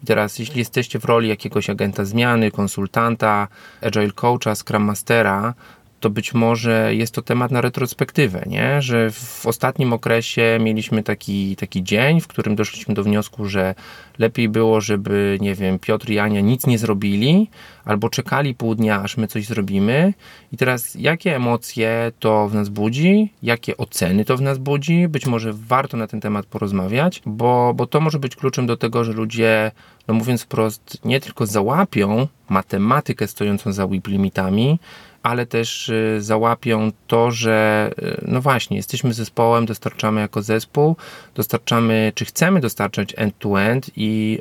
I teraz, jeśli jesteście w roli jakiegoś agenta zmiany, konsultanta, agile coacha, scrum mastera, to być może jest to temat na retrospektywę, nie? że w ostatnim okresie mieliśmy taki, taki dzień, w którym doszliśmy do wniosku, że lepiej było, żeby, nie wiem, Piotr i Ania nic nie zrobili, albo czekali pół dnia, aż my coś zrobimy. I teraz, jakie emocje to w nas budzi, jakie oceny to w nas budzi? Być może warto na ten temat porozmawiać, bo, bo to może być kluczem do tego, że ludzie, no mówiąc wprost, nie tylko załapią matematykę stojącą za WIP limitami, ale też y, załapią to, że y, no właśnie, jesteśmy zespołem, dostarczamy jako zespół, dostarczamy, czy chcemy dostarczać end-to-end i,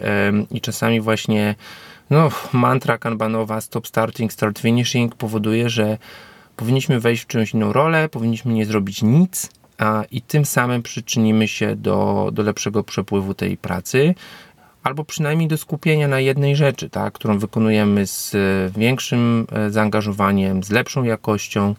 i czasami właśnie no, mantra kanbanowa stop starting, start finishing powoduje, że powinniśmy wejść w czyjąś inną rolę, powinniśmy nie zrobić nic, a, i tym samym przyczynimy się do, do lepszego przepływu tej pracy albo przynajmniej do skupienia na jednej rzeczy, tak, którą wykonujemy z e, większym e, zaangażowaniem, z lepszą jakością,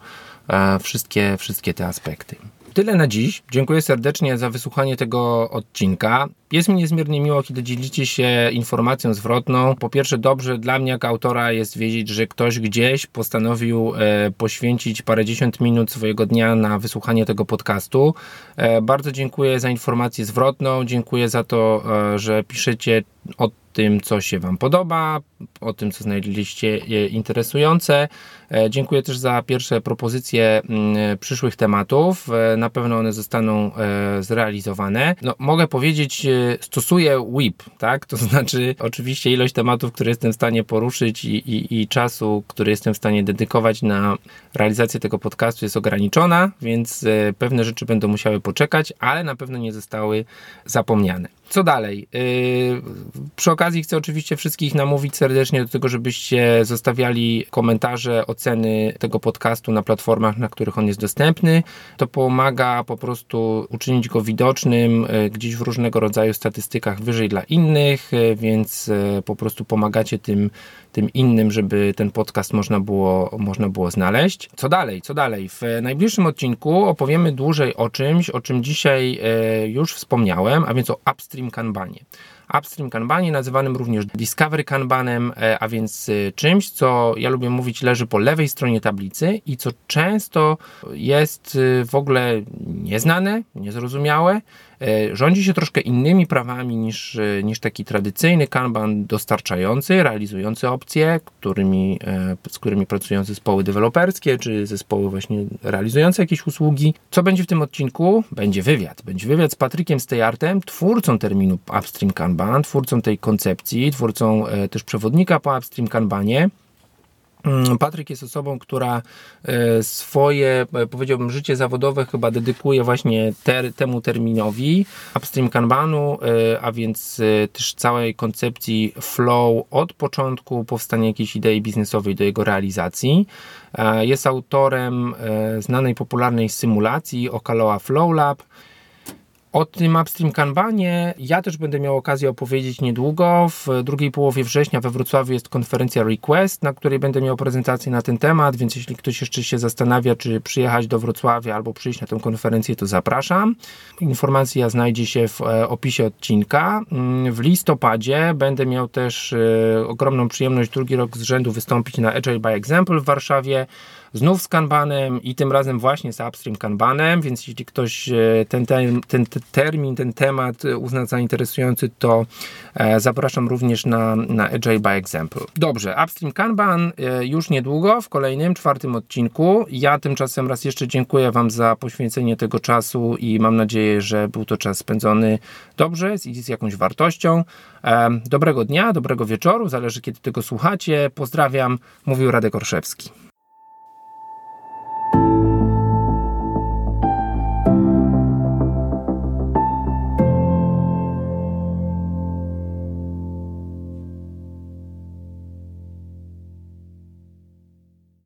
e, wszystkie, wszystkie te aspekty. Tyle na dziś. Dziękuję serdecznie za wysłuchanie tego odcinka. Jest mi niezmiernie miło, kiedy dzielicie się informacją zwrotną. Po pierwsze, dobrze dla mnie, jako autora, jest wiedzieć, że ktoś gdzieś postanowił e, poświęcić parędziesiąt minut swojego dnia na wysłuchanie tego podcastu. E, bardzo dziękuję za informację zwrotną. Dziękuję za to, e, że piszecie o tym, co się Wam podoba, o tym, co znaleźliście interesujące. E, dziękuję też za pierwsze propozycje mm, przyszłych tematów. E, na pewno one zostaną e, zrealizowane. No, mogę powiedzieć, stosuję WIP, tak? To znaczy, oczywiście, ilość tematów, które jestem w stanie poruszyć i, i, i czasu, który jestem w stanie dedykować na realizację tego podcastu jest ograniczona, więc pewne rzeczy będą musiały poczekać, ale na pewno nie zostały zapomniane. Co dalej? Przy okazji chcę oczywiście wszystkich namówić serdecznie do tego, żebyście zostawiali komentarze, oceny tego podcastu na platformach, na których on jest dostępny. To pomaga po prostu uczynić go widocznym e, gdzieś w różnego rodzaju statystykach wyżej dla innych, e, więc e, po prostu pomagacie tym, tym innym, żeby ten podcast można było, można było znaleźć. Co dalej? Co dalej? W najbliższym odcinku opowiemy dłużej o czymś, o czym dzisiaj już wspomniałem, a więc o upstream kanbanie upstream kanbanie, nazywanym również discovery kanbanem, e, a więc e, czymś, co ja lubię mówić leży po lewej stronie tablicy i co często jest e, w ogóle nieznane, niezrozumiałe, rządzi się troszkę innymi prawami niż, niż taki tradycyjny Kanban dostarczający, realizujący opcje, którymi, z którymi pracują zespoły deweloperskie, czy zespoły właśnie realizujące jakieś usługi. Co będzie w tym odcinku? Będzie wywiad. Będzie wywiad z Patrykiem Steyartem, twórcą terminu Upstream Kanban, twórcą tej koncepcji, twórcą też przewodnika po Upstream Kanbanie. Mm, Patryk jest osobą, która e, swoje, e, powiedziałbym, życie zawodowe chyba dedykuje właśnie ter, temu terminowi upstream kanbanu, e, a więc też całej koncepcji flow od początku powstania jakiejś idei biznesowej do jego realizacji. Jest autorem znanej popularnej symulacji Okaloa Flow Lab O tym Upstream Kanbanie ja też będę miał okazję opowiedzieć niedługo. W drugiej połowie września we Wrocławiu jest konferencja Request, na której będę miał prezentację na ten temat, więc jeśli ktoś jeszcze się zastanawia, czy przyjechać do Wrocławia albo przyjść na tę konferencję, to zapraszam. Informacja znajdzie się w e, opisie odcinka. Mm, w listopadzie będę miał też e, ogromną przyjemność drugi rok z rzędu wystąpić na Agile by Example w Warszawie znów z Kanbanem i tym razem właśnie z Upstream Kanbanem, więc jeśli ktoś e, ten, ten, ten termin, ten temat uzna za interesujący, to e, zapraszam również na, na Agile by Example. Dobrze, Upstream Kanban e, już niedługo w kolejnym, czwartym odcinku. Ja tymczasem raz jeszcze dziękuję Wam za poświęcenie tego czasu i mam nadzieję, że był to czas spędzony dobrze i z jakąś wartością. Dobrego dnia, dobrego wieczoru, zależy kiedy tego słuchacie. Pozdrawiam, mówił Radek Orszewski.